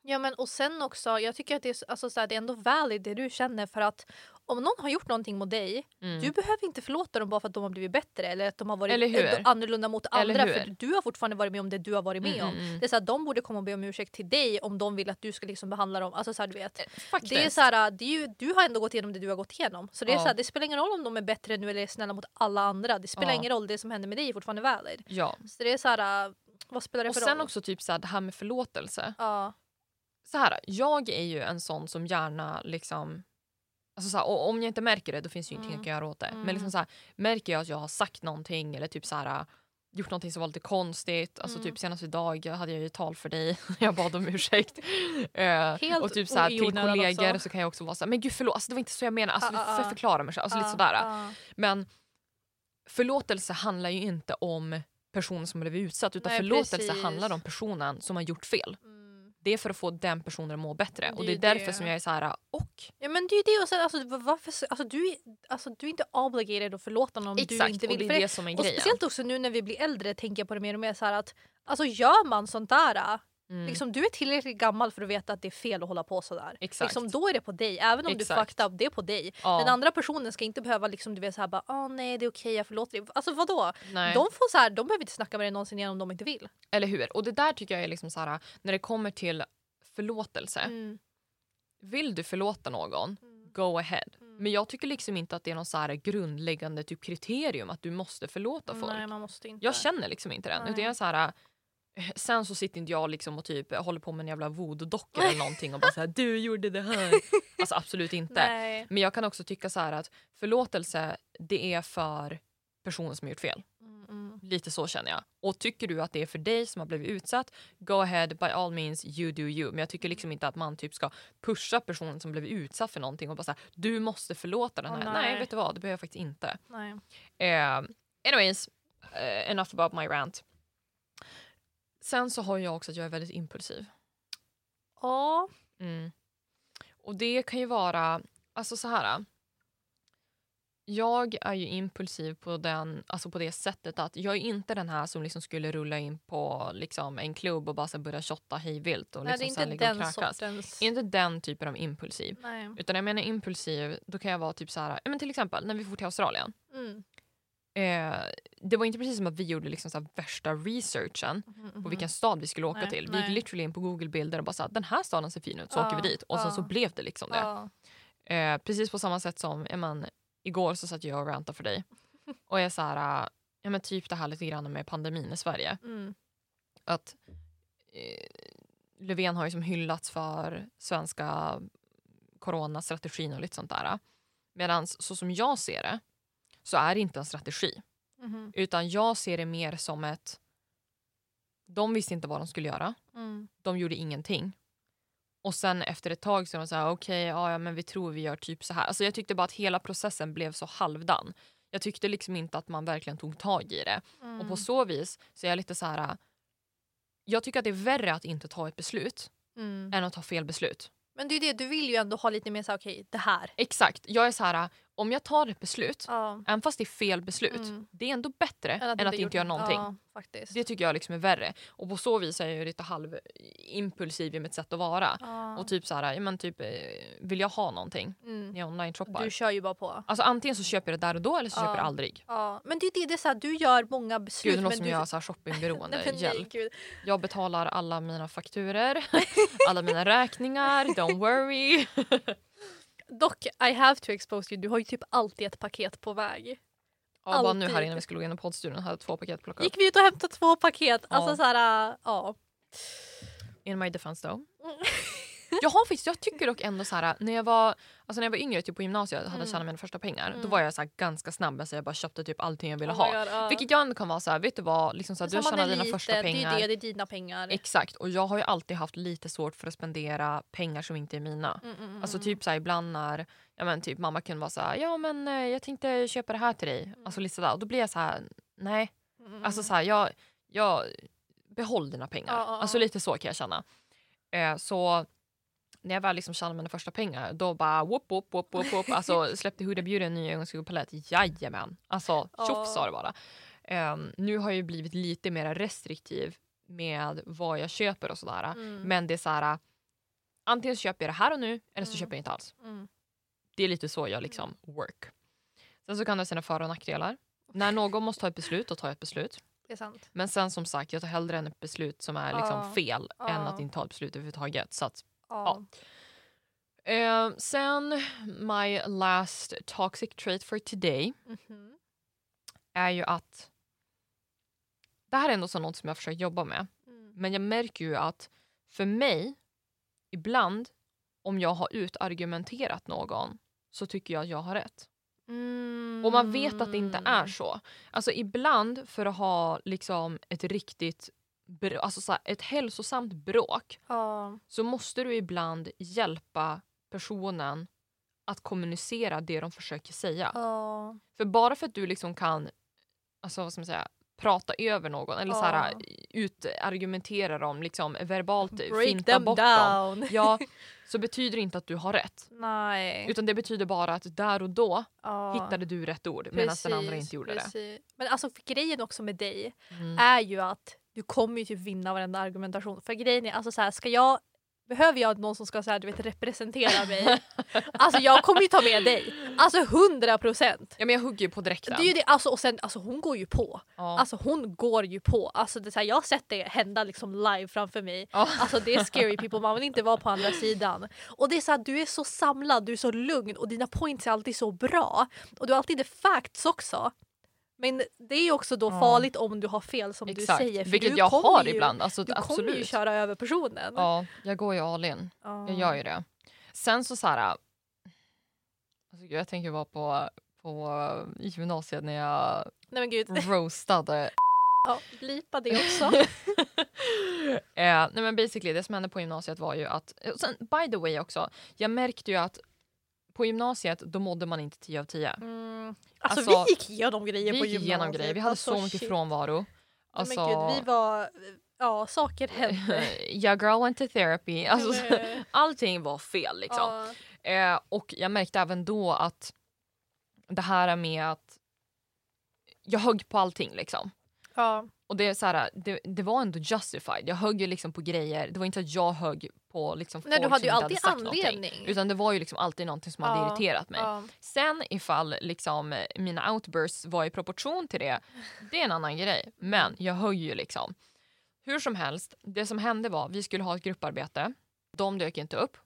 Ja men och sen också, jag tycker att det är, alltså, så här, det är ändå valid det du känner för att om någon har gjort någonting mot dig, Mm. du behöver inte förlåta dem bara för att de har blivit bättre eller att de har varit eh, annorlunda mot andra för du har fortfarande varit med om det du har varit med Mm, om. Det är så här, de borde komma och be om ursäkt till dig om de vill att du ska liksom behandla dem. Alltså så här, du vet. Faktiskt. Det är så här, det är ju, du har ändå gått igenom det du har gått igenom. Så det, är Ja. så det spelar ingen roll om de är bättre nu eller är snälla mot alla andra. Det spelar Ja. ingen roll, det som händer med dig är fortfarande valid. ja. Så det är så här, vad spelar det Och för sen roll? också typ så det här med förlåtelse. Ja. Så här, jag är ju en sån som gärna liksom Alltså så här, om jag inte märker det då finns det ju ingenting Mm. jag kan göra åt det. Mm. Men liksom så här, märker jag att jag har sagt någonting eller typ så här, gjort någonting som var lite konstigt. Alltså Mm. typ senast idag hade jag ju tal för dig. jag bad om ursäkt. Eh, Helt och typ så här, till kollegor också. så kan jag också vara så här, men gud förlåt, alltså, det var inte så jag menade. Alltså, Ah, ah, för ah. förklara mig själv. Alltså, lite Ja, sådär. ja. Men förlåtelse handlar ju inte om personen som blivit utsatt utan Nej, förlåtelse precis. handlar om personen som har gjort fel. Mm. Det är för att få den personen att må bättre. Det och det är därför det. som jag är så här och. Ja men det är det och sen, alltså, va- varför, alltså, du, är, alltså, du är inte obligated att förlåta någon om Exakt, du inte och vill. det är det- som är och grejen. speciellt också nu när vi blir äldre tänker jag på det mer och mer så här att alltså gör man sånt där, Mm. liksom, du är tillräckligt gammal för att veta att det är fel att hålla på sådär. Exakt. Liksom, då är det på dig, även om du Exakt. fucked up, det är på dig. Ja, Den andra personen ska inte behöva liksom, du vet såhär bara åh nej det är okej jag förlåter dig. Alltså vadå? nej. De, får så här, de behöver inte snacka med dig någonsin igen om de inte vill. Eller hur? Och det där tycker jag är liksom så här när det kommer till förlåtelse. Mm. Vill du förlåta någon, Mm. go ahead. Mm. Men jag tycker liksom inte att det är någon så grundläggande typ kriterium att du måste förlåta folk. Nej man måste inte. Jag känner liksom inte den. Nej. Utan jag är så här, sen så sitter inte jag liksom och typ håller på med en jävla voodoo-docka eller någonting och bara så här, du gjorde det här. Alltså absolut inte. Nej. Men jag kan också tycka så här att förlåtelse det är för personen som har gjort fel. Mm, mm. Lite så känner jag. Och tycker du att det är för dig som har blivit utsatt, go ahead by all means you do you. Men jag tycker liksom inte att man typ ska pusha personen som blivit utsatt för någonting och bara säga du måste förlåta den här. nej. nej. vet du vad, det behöver jag faktiskt inte. Nej. Eh, anyways, eh, enough about my rant. Sen så har jag också att jag är väldigt impulsiv. Ja. Mm. Och det kan ju vara, alltså så här. Jag är ju impulsiv på, den, alltså på det sättet att jag är inte den här som liksom skulle rulla in på liksom en klubb och bara så börja shotta hejvilt och Nej, liksom det är sen inte ligga och den kräkas. sortens... Inte den typen av impulsiv. Nej. Utan jag menar impulsiv, då kan jag vara typ så här, men till exempel när vi får till Australien. Mm. Eh, det var inte precis som att vi gjorde liksom så värsta researchen Mhm, på vilken stad vi skulle åka Nej, till. Vi gick literally in på Google-bilder och bara sa den här staden ser fin ut så Ja, åker vi dit. Och sen ja. så blev det liksom det. Ja. Eh, precis på samma sätt som men, igår så satt jag och rantade för dig. Och jag är så här, äh, ja, men typ det här lite grann med pandemin i Sverige. Mm. Att eh, Löfven har ju som hyllats för svenska coronastrategin och lite sånt där. Medan så som jag ser det så är det inte en strategi. Mhm. Utan jag ser det mer som ett... De visste inte vad de skulle göra. Mm. De gjorde ingenting. Och sen efter ett tag så de så här, okej, ja, ja, men vi tror vi gör typ så här. Alltså jag tyckte bara att hela processen blev så halvdan. Jag tyckte liksom inte att man verkligen tog tag i det. Mm. Och på så vis så är jag lite så här. Jag tycker att det är värre att inte ta ett beslut Mm. än att ta fel beslut. Men det är ju det, du vill ju ändå ha lite mer så här, okej det här. Exakt, jag är så här. Om jag tar ett beslut, Ja. även fast det är fel beslut, Mm. det är ändå bättre än att, inte inte gjort göra någonting. Ja, faktiskt. Det tycker jag liksom är värre. Och på så vis är jag lite halv impulsiv i mitt sätt att vara. Ja. Och typ så här, men typ, eh, vill jag ha någonting mm. när jag online-shoppar? Du kör ju bara på. Alltså antingen så köper jag det där och då eller så köper jag aldrig. Ja. Men det är det, det är så här, du gör många beslut. Gud, det låter som du... jag är här shoppingberoende. Nej, nej, Hjälp. gud. Jag betalar alla mina fakturer, alla mina räkningar, don't worry. Dock, I have to expose you, du har ju typ alltid ett paket på väg. Ja, bara nu Alltid. här innan vi skulle gå in i poddstudion hade jag två paket plockat upp. Gick vi ut och hämtade två paket? Ja. Alltså så här, äh, ja. In my defense though. Jag har faktiskt, jag tycker dock ändå så här när jag var, alltså när jag var yngre typ på gymnasiet och hade Mm. tjänat mina första pengar då Mm. var jag så här ganska snabb med att jag bara köpte typ allting jag ville Oh ha. God, ja. Vilket jag ändå kan vara så här, vet du vad, liksom så här, du tjänar dina liten, första pengar. Det är det, det är dina pengar. Exakt och jag har ju alltid haft lite svårt för att spendera pengar som inte är mina. Mm, mm, mm, Alltså mm. typ så här, ibland när ja, men typ, mamma kunde vara så här, ja men eh, jag tänkte köpa det här till dig. Alltså lite sådär. Och då blir jag så här, nej. Alltså så här, jag, jag behåll dina pengar. Ja, ja, Alltså lite så kan jag känna. Eh, så när jag väl liksom tjänade mina första pengar då bara whoop whoop whoop whoop whoop. Alltså släppte Huda Beauty en ny ögonskuggepalett. Jajamän. Alltså tjoff sa det bara. Eh, nu har jag blivit lite mer restriktiv med vad jag köper och sådär. Mm, Men det är så här antingen så köper jag det här och nu eller så Mm. köper jag inte alls. mm. Det är lite så jag liksom work. Sen så kan det ha sina för och nackdelar. När någon måste ta ett beslut, då tar jag ett beslut. Det är sant. Men sen som sagt, jag tar hellre än ett beslut som är liksom Ja. fel än Ja. att inte ta ett beslut överhuvudtaget. Så att, Ja. eh, sen, my last toxic trait for today Mhm. är ju att det här är ändå så något som jag försöker jobba med. Mm. Men jag märker ju att för mig, ibland, om jag har utargumenterat någon så tycker jag att jag har rätt. Och man vet att det inte Mm. är så. Alltså ibland för att ha liksom ett riktigt, alltså så här, ett hälsosamt bråk Ja. så måste du ibland hjälpa personen att kommunicera det de försöker säga. Ja. För bara för att du liksom kan alltså, vad ska man säga, prata över någon eller så här, Ja. utargumentera dem liksom, verbalt, Break finta bort dem. down. Ja, så betyder det inte att du har rätt. Nej. Utan det betyder bara att där och då Ja. hittade du rätt ord medan den andra inte gjorde det. precis. Men alltså grejen också med dig Mm. är ju att du kommer ju typ vinna varenda argumentation. För grejen är, alltså så här, ska jag Behöver jag någon som ska så här, du vet, representera mig? alltså jag kommer ju ta med dig. Alltså 100 procent. Ja men jag hugger ju på Det direkten. är ju det, alltså, och sen, alltså hon går ju på. Ja. Alltså hon går ju på. Alltså, det så här, jag har sett det hända liksom live framför mig. Ja. Alltså det är scary people, man vill inte vara på andra sidan. Och det är så här, du är så samlad, du är så lugn och dina points är alltid så bra. Och du har alltid the facts också. Men det är också då Ja. farligt om du har fel som Exakt, du säger. För vilket du jag har ju, ibland. Alltså, Du kommer ju absolut. köra över personen. Ja, jag går ju all in. Ja. Jag gör ju det. Sen så så här, alltså, jag tänker vara på, på i gymnasiet när jag Nej men gud, roastade. ja, blipa det också. eh, nej men basically det som hände på gymnasiet var ju att, sen, by the way också, jag märkte ju att på gymnasiet då mådde man inte 10 av 10. Mm. Alltså, Alltså, vi gick igenom grejer Vi på gymnasiet. igenom grejer, vi hade alltså, så mycket shit. frånvaro. Alltså, Men gud, vi var... Ja, saker hände. yeah girl went to therapy. Alltså, allting var fel liksom. Ja. Eh, och jag märkte även då att det här med att jag högg på allting liksom. Ja. Och det, är så här, det, det var ändå justified. Jag högg ju liksom på grejer. Det var inte att jag högg på liksom Nej, du folk hade ju som inte alltid sagt någonting. anledning. Utan det var ju liksom alltid någonting som hade Ja, irriterat mig. Ja. Sen ifall liksom mina outbursts var i proportion till det, det är en annan grej. Men jag höll ju liksom. Hur som helst, det som hände var vi skulle ha ett grupparbete. De dök inte upp.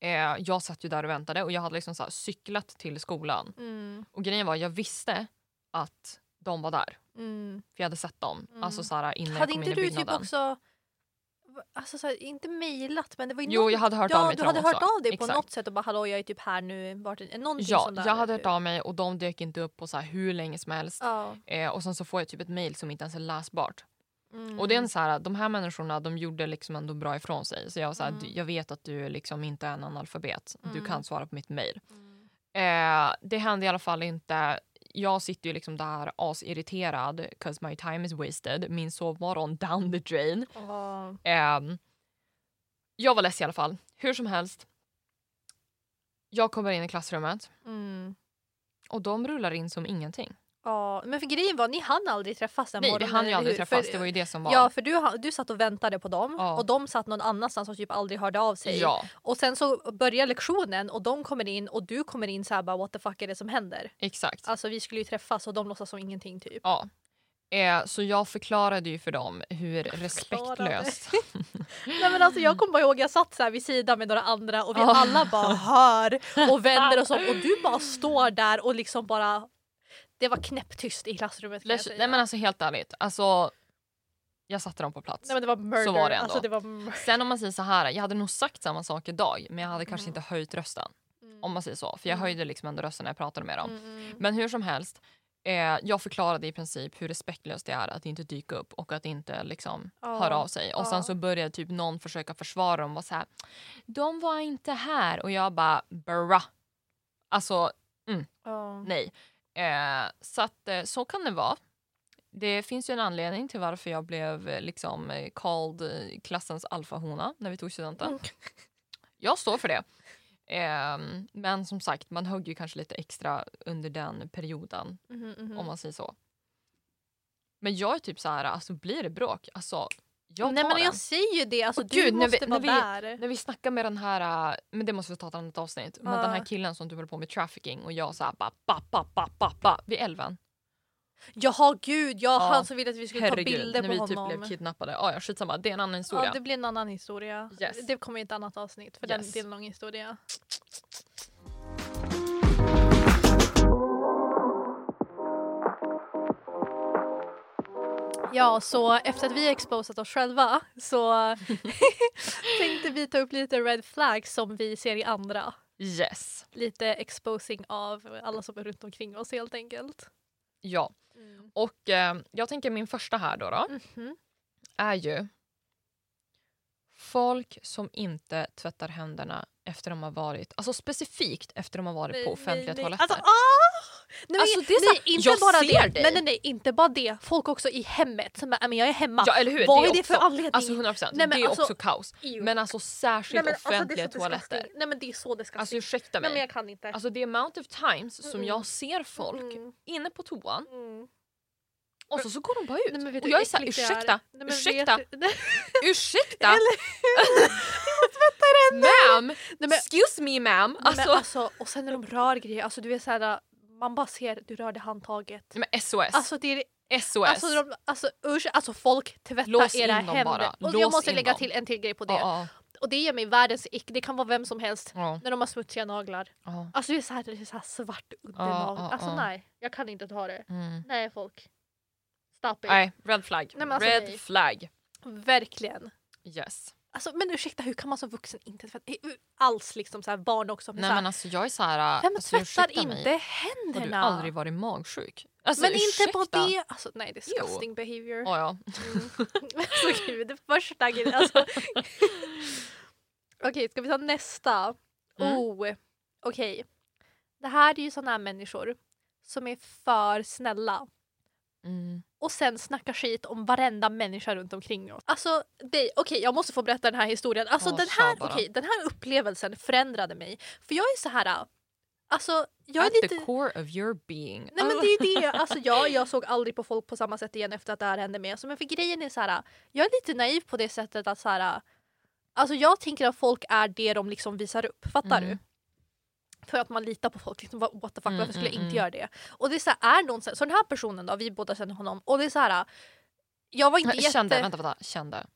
Eh, jag satt ju där och väntade och jag hade liksom så cyklat till skolan. Mm. Och grejen var, jag visste att de var där. Mm. För jag hade sett dem. Mm. Alltså så här, innan Hade jag kom inte in i du typ byggnaden. också... Alltså så här, inte mejlat men det var ju Jo, någon... jag hade hört ja, av mig du till hade dem hört också. av dig på Exakt. något sätt och bara hallå jag är typ här nu. Vart, någonting Ja, jag hade hört typ. av mig och de dök inte upp på så här hur länge som helst. Ja. Eh, och sen så får jag typ ett mail som inte ens är läsbart. Mm. Och det är en så här, de här människorna de gjorde liksom ändå bra ifrån sig. Så jag så här, Mm. "Du- jag vet att du liksom inte är en analfabet. Du Mm. kan svara på mitt mail. Mm. Eh, det hände i alla fall inte. Jag sitter ju liksom där asirriterad cause my time is wasted. Min sovmorgon down the drain. Ja. Ehm, jag var less i alla fall. Hur som helst. Jag kommer in i klassrummet Mm. och de rullar in som ingenting. Ja, men för grejen var ni hann aldrig träffas den Nej, vi morgonen. hann ju aldrig träffas. För, Det var ju det som var. Ja, för du, du satt och väntade på dem Ja. och de satt någon annanstans och typ aldrig hörde av sig. ja Och sen så börjar lektionen och de kommer in och du kommer in så här bara what the fuck är det som händer? exakt. Alltså vi skulle ju träffas och de låtsas som ingenting typ. Ja. Eh, så jag förklarade ju för dem hur respektlöst... Nej men alltså jag kommer bara ihåg jag satt så här vid sidan med några andra och vi alla bara hör och vänder oss om och du bara står där och liksom bara det var knäpptyst i klassrummet kan jag säga. Nej men alltså helt ärligt. Alltså, jag satte dem på plats. Nej, men det var murder. Så var det ändå. Alltså, det var mur- Sen om man säger så här, jag hade nog sagt samma sak idag men jag hade kanske Mm. inte höjt rösten. Mm. Om man säger så. För jag Mm. höjde liksom ändå rösten när jag pratade med dem. Mm. Men hur som helst, eh, jag förklarade i princip hur respektlöst det är att inte dyka upp och att inte liksom Ja, höra av sig. Och ja. sen så började typ någon försöka försvara dem och så här, de var inte här och jag bara bra. Alltså Ja. nej. Eh, så att eh, så kan det vara. Det finns ju en anledning till varför jag blev eh, liksom eh, called eh, klassens alfahona när vi tog studenten. Mm. Jag står för det. Ehm, men som sagt, man högg ju kanske lite extra under den perioden Mhm, mhm. om man säger så. Men jag är typ så här, alltså blir det bråk, alltså jag Nej men den. jag säger ju det, alltså Åh, du gud, när måste vi- vara när där. När vi snackar med den här, äh, men det måste vi ta ett annat avsnitt, men Ja. den här killen som du håller på med trafficking och jag så här bara ba, ba, ba, ba, ba, vid älven. Jaha gud, jag Ja, han som ville att vi skulle ta Herregud, bilder när på vi honom. typ blev kidnappade. Ah, ja, skitsamma, det är en annan historia. Ja, det blir en annan historia. Yes. Det kommer i ett annat avsnitt för Yes. den, det är en lång historia. Ja, så efter att vi exposat oss själva så tänkte vi ta upp lite red flags som vi ser i andra. Yes. Lite exposing av alla som är runt omkring oss helt enkelt. Ja, och eh, jag tänker min första här då, då Mhm. är ju folk som inte tvättar händerna efter de har varit, alltså specifikt efter de har varit på offentliga toaletter. Alltså, ah! nej, Alltså, men, det är nej, inte jag bara ser det. dig. Nej, nej, nej, inte bara det. Folk också i hemmet som bara, "Nej, men jag är hemma. Ja eller hur, Vad det är det också, för anledning? Alltså 100 procent, Nej, men det är alltså- också kaos. Ew. Men alltså särskilt Nej, men, alltså, det är offentliga så toaletter. Nej men det är så disgusting. Alltså ursäkta nej mig. men jag kan inte. Alltså the amount of times som Mm. jag ser folk Mm, inne på toan mm. Och så, så går de bara ut. Nej, och jag hur är såhär, är? ursäkta, Nej, men ursäkta, vet Nej, ursäkta, Eller ma'am, Nej, men, excuse me ma'am. Alltså, alltså, och sen när de rör grejer, alltså du vet såhär, man bara ser du rörde handtaget. Men SOS, Alltså det är SOS. Alltså, de, alltså usch, alltså folk tvättar Lås era händer. bara. Och Lås jag måste lägga dem. till en till grej på det. Ja, Och det ger mig världens ick, det kan vara vem som helst. ja, När de har smutsiga naglar. Alltså det är så här, det är så här svart under Ja, nageln. ja, Alltså nej, jag kan inte ta det. Mm. Nej folk. Stop it. Nej, red flag. Nej, alltså, red nej. flag. Verkligen. Yes. Alltså, men ursäkta, hur kan man som vuxen inte tvätta? Alls liksom så här, barn också. Men Nej så här, men alltså jag är såhär, vem alltså, tvättar ursäkta mig. inte Har du händerna? aldrig varit magsjuk? Alltså, men inte på ursäkta. det. Alltså, nej, disgusting behavior. Ja, ja. Mm. alltså gud, det första grejen. Alltså. Okej, ska vi ta nästa? Mm. Oh, okej. Det här är ju såna här människor som är för snälla Mm. Och sen snackar skit om varenda människa runt omkring oss. Alltså, okej jag måste få berätta den här historien. Alltså Ja, den, här, okej, den här upplevelsen förändrade mig. För jag är så här. Alltså, jag är At lite... the core of your being. Nej men det är det. Alltså, jag, jag såg aldrig på folk på samma sätt igen efter att det här hände med. Alltså, men för grejen är så här. Jag är lite naiv på det sättet att så här. Alltså jag tänker att folk är det de liksom visar upp. Fattar Mm. du? För att man litar på folk. Liksom, what the fuck, Mm, varför skulle jag mm, inte mm. göra det? Och det är så här, är någon så den här personen då, vi båda känner honom. Och det är så här. Jag var inte jätte... Kände, vänta, vänta, kände.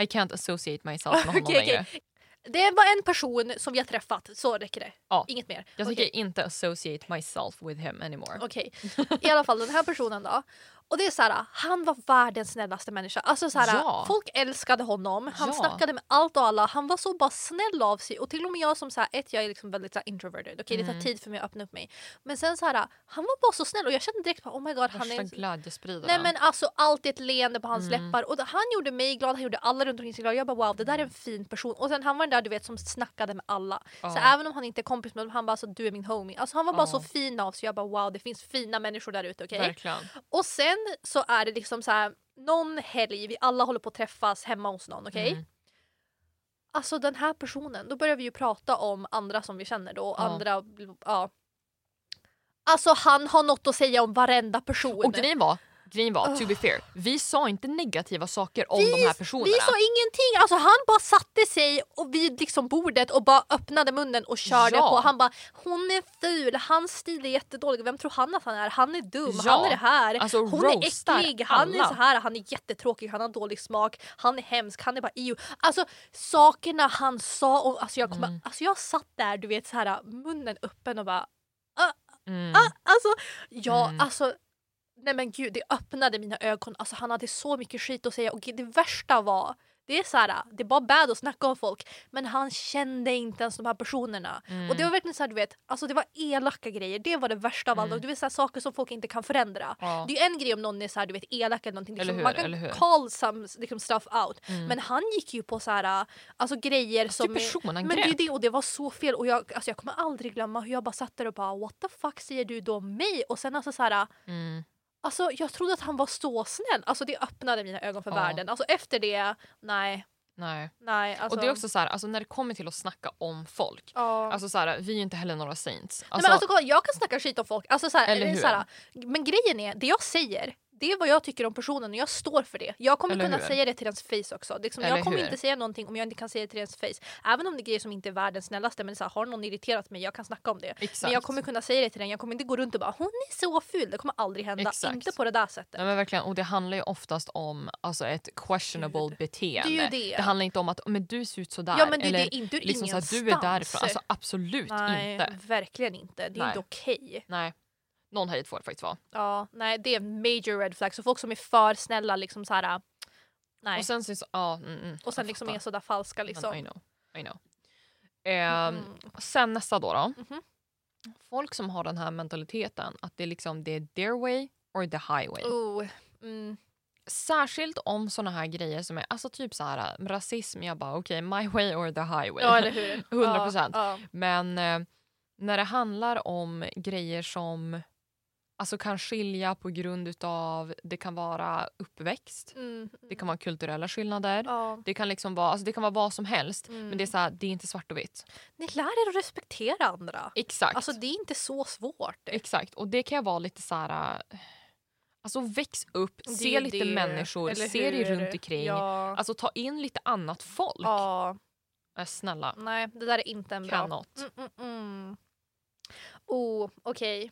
I can't associate myself med honom okej. längre. Det var en person som vi har träffat, så räcker det. Ja. Inget mer. Jag tänker inte associate myself with him anymore. Okej, i alla fall den här personen då. Och det är så här, han var världens snällaste människa. Alltså så här, Ja. Folk älskade honom, han Ja. snackade med allt och alla. Han var så bara snäll av sig. Och till och med jag som så här, ett, jag är liksom väldigt så här, introverted. Okej det tar Mm. tid för mig att öppna upp mig. Men sen så här, han var bara så snäll och jag kände direkt oh my god han Värsta är glädjespridaren. Nej men alltså alltid ett leende på hans Mm. läppar och han gjorde mig glad, han gjorde alla runt omkring sig glada. Jag bara wow det där är en fin person. Och sen han var den där du vet som snackade med alla. Så Ja. även om han inte är kompis med dem, han bara så du är min homie. Alltså han var bara så fin av sig. Jag bara wow det finns fina människor där ute okej. Verkligen. Och sen så är det liksom så här någon helg, vi alla håller på att träffas hemma hos någon okej. Mm. Alltså den här personen, då börjar vi ju prata om andra som vi känner då. Ja. Andra, ja. Alltså han har något att säga om varenda person. Och grejen var, grejen var to be fair, vi sa inte negativa saker om de här personerna. Vi sa ingenting, alltså han bara satte sig och vid liksom bordet och bara öppnade munnen och körde Ja. på. Han bara hon är ful, hans stil är jättedålig, vem tror han att han är? Han är dum, Ja. han är det här. Alltså, hon är äcklig, han är alla. så här, han är jättetråkig, han har dålig smak, han är hemsk, han är bara EU. Alltså sakerna han sa, och, alltså, jag, kommer, Mm. alltså jag satt där du vet så här munnen öppen och bara Mm. Ah, alltså, ja, Mm. alltså Nej men gud, det öppnade mina ögon. Alltså han hade så mycket skit att säga och det värsta var det är så här, det är bara bad att snacka om folk men han kände inte ens de här personerna. Mm. Och det var verkligen så här, du vet, alltså det var elaka grejer. Det var det värsta av allt. Mm. Du vet så här, saker som folk inte kan förändra. Ja. Det är en grej om någon är så här, du vet, elak eller någonting. Eller Liksom, hur, man kan eller hur? call some liksom, stuff out. Mm. Men han gick ju på så här, alltså grejer Alltså, som... typ personangrepp. men det är det och det var så fel och jag, alltså jag kommer aldrig glömma hur jag bara satt där och bara what the fuck säger du då om mig? Och sen alltså så här, Mm. Alltså jag trodde att han var så snäll. Alltså det öppnade mina ögon för Ja. världen. Alltså efter det, nej. Nej. nej alltså, Och det är också så här, alltså när det kommer till att snacka om folk. ja. Alltså så här, vi är ju inte heller några saints. Nej, Alltså, men alltså, kolla, jag kan snacka skit om folk. Alltså, så här, Eller hur? så här, men grejen är, det jag säger det är vad jag tycker om personen och jag står för det. Jag kommer Eller kunna hur? säga det till ens face också. Liksom, jag kommer hur? inte säga någonting om jag inte kan säga det till ens face. Även om det är grejer som inte är världens snällaste men så här, har någon irriterat mig, jag kan snacka om det. exakt. Men jag kommer kunna säga det till den, jag kommer inte gå runt och bara hon är så ful. Det kommer aldrig hända. Exakt. Inte på det där sättet. Nej, men verkligen, och det handlar ju oftast om alltså, ett questionable Gud. beteende. Det är det. Det handlar inte om att men du ser ut sådär. ja men det, eller, det är inte liksom, så här, du är därifrån. Alltså, absolut nej, inte. verkligen inte. Det är Nej. inte okej. Nej. Någon hit får det faktiskt vara. Ja, nej det är major red flag. Så folk som är för snälla liksom så här. Nej. Och sen, så, ja, mm, mm, Och sen liksom fattar. är sådär falska Men liksom. I know. I know. Ehm, Mm. Sen nästa då. då. Mhm. Folk som har den här mentaliteten att det är, liksom, det är their way or the highway. Oh. Särskilt om såna här grejer som är alltså typ så här rasism. Jag bara okej, my way or the highway. Ja eller hur. 100%. Ja, Men eh, när det handlar om grejer som alltså kan skilja på grund utav det kan vara uppväxt. Mm. det kan vara kulturella skillnader. Ja. Det kan, liksom vara, alltså det kan vara vad som helst. Mm. Men det är, så här, det är inte svart och vitt. Ni lär er att respektera andra. Exakt. Alltså det är inte så svårt. Exakt. Och det kan jag vara lite så här... Alltså väx upp, Det se lite det, människor, se dig runt omkring. Ja. Alltså ta in lite annat folk. ja. Äh, snälla. Nej, det där är inte en bra. Cannot. Mm, mm, mm. Oh, okej.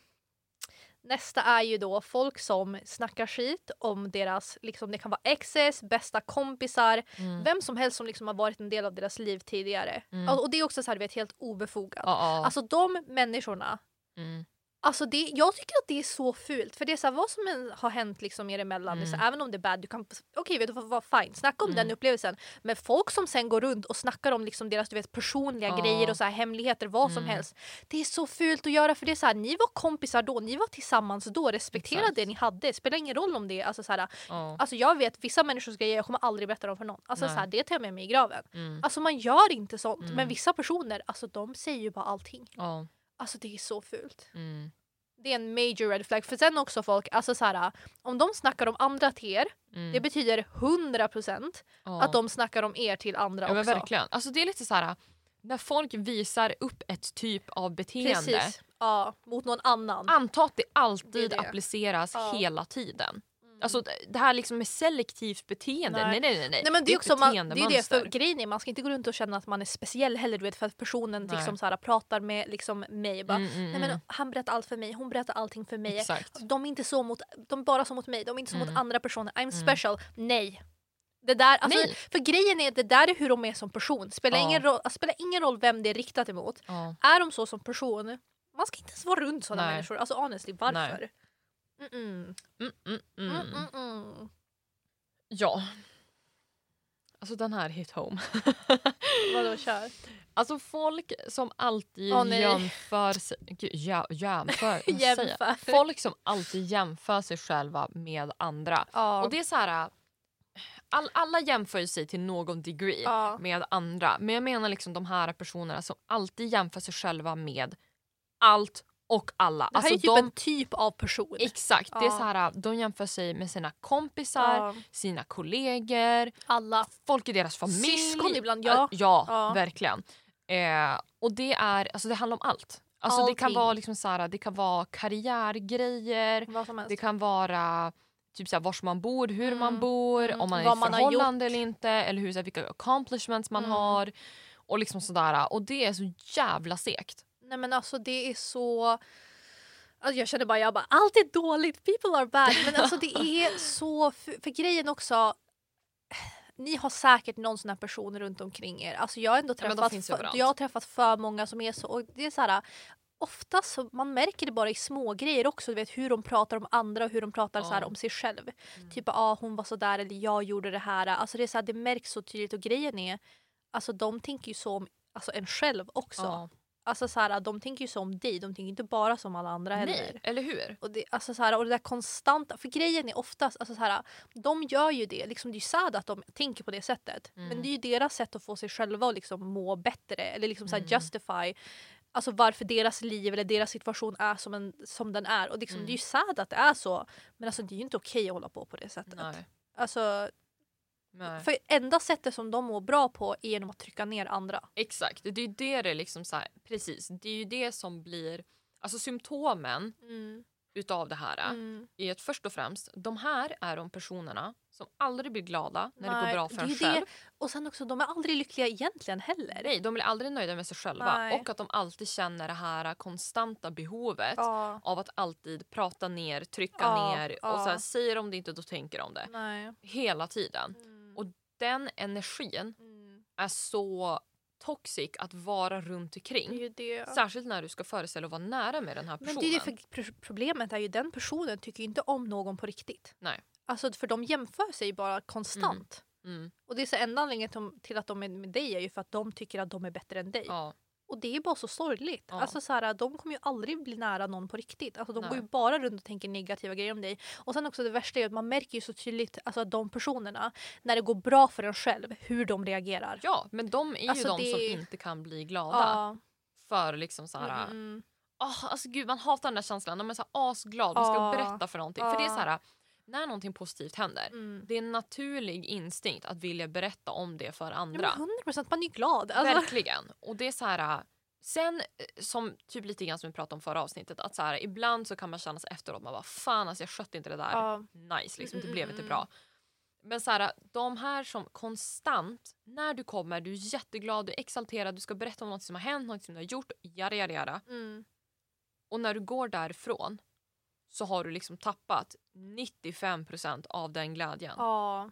Nästa är ju då folk som snackar skit om deras, liksom, det kan vara exes, bästa kompisar, Mm. vem som helst som liksom har varit en del av deras liv tidigare. Mm. Och, och det är också så här, vet, helt obefogat. Ja, ja. Alltså de människorna, mm. Alltså det, jag tycker att det är så fult. För det är så här, vad som än har hänt liksom er emellan, är så här, även om det är bad, du kan, okej vet du vad, vad fine, snacka om Mm. den upplevelsen. Men folk som sen går runt och snackar om liksom deras du vet, personliga Ja. grejer och så här, hemligheter, vad som Mm. helst. Det är så fult att göra för det är så här, ni var kompisar då, ni var tillsammans då, respektera Exakt. det ni hade. Det spelar ingen roll om det alltså, så här, ja. alltså jag vet vissa människors grejer, jag kommer aldrig berätta dem för någon. Alltså Nej. så här, det tar jag med mig i graven. Mm. Alltså man gör inte sånt. Mm. Men vissa personer, alltså de säger ju bara allting. ja. Alltså det är så fult. Mm. Det är en major red flag. För sen också folk, alltså så här, om de snackar om andra till er, Mm. det betyder 100% ja. att de snackar om er till andra Ja, också. verkligen. Alltså, det är lite så här när folk visar upp ett typ av beteende. Precis. Ja, mot någon annan. Anta att det alltid Det det. appliceras Ja. hela tiden. Alltså det- här liksom med selektivt beteende. Nej. Nej nej nej. nej. Men det, är också man, det är det, för grejen är man ska inte gå runt och känna att man är speciell heller du vet, för att personen Nej. liksom så här, pratar med liksom, mig. Bara, Mm, mm, Nej, men mm. han berättar allt för mig, hon berättar allting för mig. Exakt. De är inte så mot, de är bara så mot mig, de är inte så mot Mm. andra personer. I'm Mm. special. Nej. Det där, alltså, Nej. för grejen är det där är hur de är som person. Spelar, Ja. ingen roll, alltså, spelar ingen roll vem det är riktat emot. Ja. Är de så som person, man ska inte ens vara runt sådana Nej. människor. Alltså honestly, varför? Nej. Mm, mm, mm. Ja. Alltså den här hit home. Vadå kör? Alltså folk som alltid nej. jämför sig... Gud, jä, jämför? Jämför. Folk som alltid jämför sig själva med andra. Ja. Och det är så här... All, alla jämför sig till någon degree ja. med andra. Men jag menar liksom de här personerna som alltid jämför sig själva med allt och alla. Det här Alltså är typ de, en typ av person. Exakt, det är Ja. så här, de jämför sig med sina kompisar, Ja. sina kollegor, Alla. folk i deras familj. Syskon ibland, ja. Ja, Ja. verkligen. Eh, och det, är, alltså det handlar om allt. Alltså det kan vara liksom så här, det kan vara karriärgrejer, det kan vara typ så här, var man bor, hur Mm, man bor, mm, om man är i ett förhållande eller inte eller hur, så här, vilka accomplishments man Mm. har. Och liksom sådär. Och det är så jävla segt. Nej men alltså det är så... Alltså jag känner bara, jag bara allt är dåligt, people are bad. Men alltså det är så... För, för grejen också, ni har säkert någon sån här person runt omkring er. Alltså jag har ändå Ja, träffat, finns för, jag har träffat för många som är så... Och det är så här, Ofta så man märker det bara i små grejer också, du vet hur de pratar om andra och hur de pratar så här Ja. om sig själv. Mm. Typ ah, hon var så där eller jag gjorde det här. Alltså det, är så här, det märks så tydligt och grejen är, alltså de tänker ju så om alltså en själv också. Ja. Alltså så här, de tänker ju så om dig, de tänker inte bara som alla andra Nej, heller. eller hur? Och det, alltså så här, och det där konstanta, för grejen är oftast, alltså så här, de gör ju det, liksom, det är ju sad att de tänker på det sättet. Mm. Men det är ju deras sätt att få sig själva att liksom må bättre eller liksom så här, Mm. justify Alltså varför deras liv eller deras situation är som, en, som den är. Och liksom, Mm. Det är ju sad att det är så. Men alltså, det är ju inte okej att hålla på på det sättet. Nej. Alltså, Nej. för enda sättet som de mår bra på är genom att trycka ner andra. Exakt, det är ju det det liksom så här, precis. Det är ju det som blir, alltså symptomen utav det här Mm. är att först och främst, de här är de personerna som aldrig blir glada när det Nej, går bra för det en själv. det. Och sen också, de är aldrig lyckliga egentligen heller. Nej, de blir aldrig nöjda med sig själva Nej. och att de alltid känner det här konstanta behovet Ja, av att alltid prata ner, trycka Ja, ner och ja. så här, säger de det inte då tänker de det. nej. Hela tiden. Mm. Och den energin Mm. är så toxic att vara runt omkring. Särskilt när du ska föreställa att vara nära med den här Men personen. det är det för pr- problemet är ju den personen tycker inte om någon på riktigt. Nej. Alltså för de jämför sig bara konstant. Mm. Och det är så enda anledningen till- till att de är med dig är ju för att de tycker att de är bättre än dig. Ja. Och det är bara så sorgligt. Ja. Alltså så här, de kommer ju aldrig bli nära någon på riktigt. Alltså de Nej. går ju bara runt och tänker negativa grejer om dig. Och sen också det värsta är att man märker ju så tydligt alltså att de personerna, när det går bra för en själv, hur de reagerar. ja, men de är ju Alltså, de det- som inte kan bli glada. Ja. För liksom så här, Mm. Åh, alltså gud, man hatar den där känslan när man är så asglad och ska berätta för någonting. För det är så här, när någonting positivt händer, Mm. det är en naturlig instinkt att vilja berätta om det för Ja, andra. men 100 procent, man är glad. Alltså. Verkligen. Och det är så här... Sen, eh, som typ lite grann som vi pratade om förra avsnittet, att så här, ibland så kan man känna sig efteråt, man bara fan alltså jag skötte inte det där Ja. nice, liksom, det Mm, blev mm, inte mm. bra. Men så här, de här som konstant, när du kommer, du är jätteglad, du är exalterad, du ska berätta om något som har hänt, något som du har gjort, jada jada jada. Mm. Och när du går därifrån så har du liksom tappat 95% av den glädjen. Ja.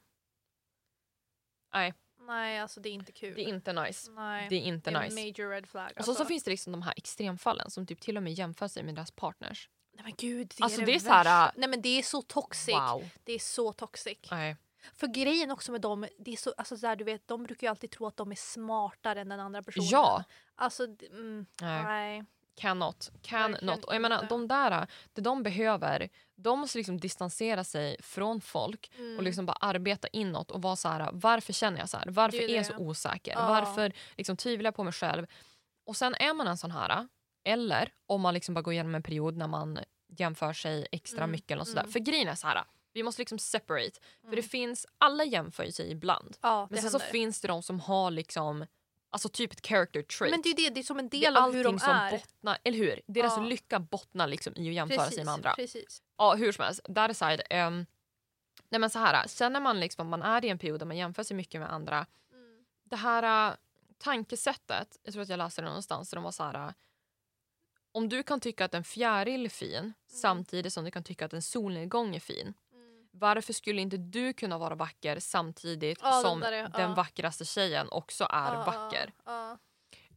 Nej, Nej, alltså det är inte kul. det är inte nice. Nej. Det är inte Det är nice. major red flag. Och så, Alltså. så finns det liksom de här extremfallen som typ till och med jämför sig med deras partners. Nej men gud, det Alltså, är det det, är så här, äh, Nej men det är så toxic. Wow. Det är så toxic. Nej. För grejen också med dem, det är så, alltså så här, du vet, de brukar ju alltid tro att de är smartare än den andra personen. Ja. Alltså, mm, Nej. nej. Verkligen not. Och jag menar, de där, det de behöver, de måste liksom distansera sig från folk Mm. och liksom bara arbeta inåt och vara så här, varför känner jag så här? Varför Det är är jag så osäker? Ja. Varför liksom tvivlar jag på mig själv? Och sen är man en sån här, eller om man liksom bara går igenom en period när man jämför sig extra Mm, mycket något sådär. mm. För grejen är så här, vi måste liksom separate. För Mm. det finns, alla jämför sig ibland. Ja, Men sen så händer. finns det de som har liksom, alltså typ ett character trait. Men det är det, det är som en del av hur de är. bottnar, eller hur? Deras Ja. lycka bottnar liksom i att jämföra sig med andra. Precis. Ja, hur som helst, that aside. Um, nej men så här, känner man liksom man är i en period där man jämför sig mycket med andra. Mm. Det här uh, tankesättet, jag tror att jag läste det någonstans, där de var så här. uh, om du kan tycka att en fjäril är fin samtidigt som du kan tycka att en solnedgång är fin. Varför skulle inte du kunna vara vacker samtidigt Ja, den som där är- den ja. vackraste tjejen också är Ja, vacker?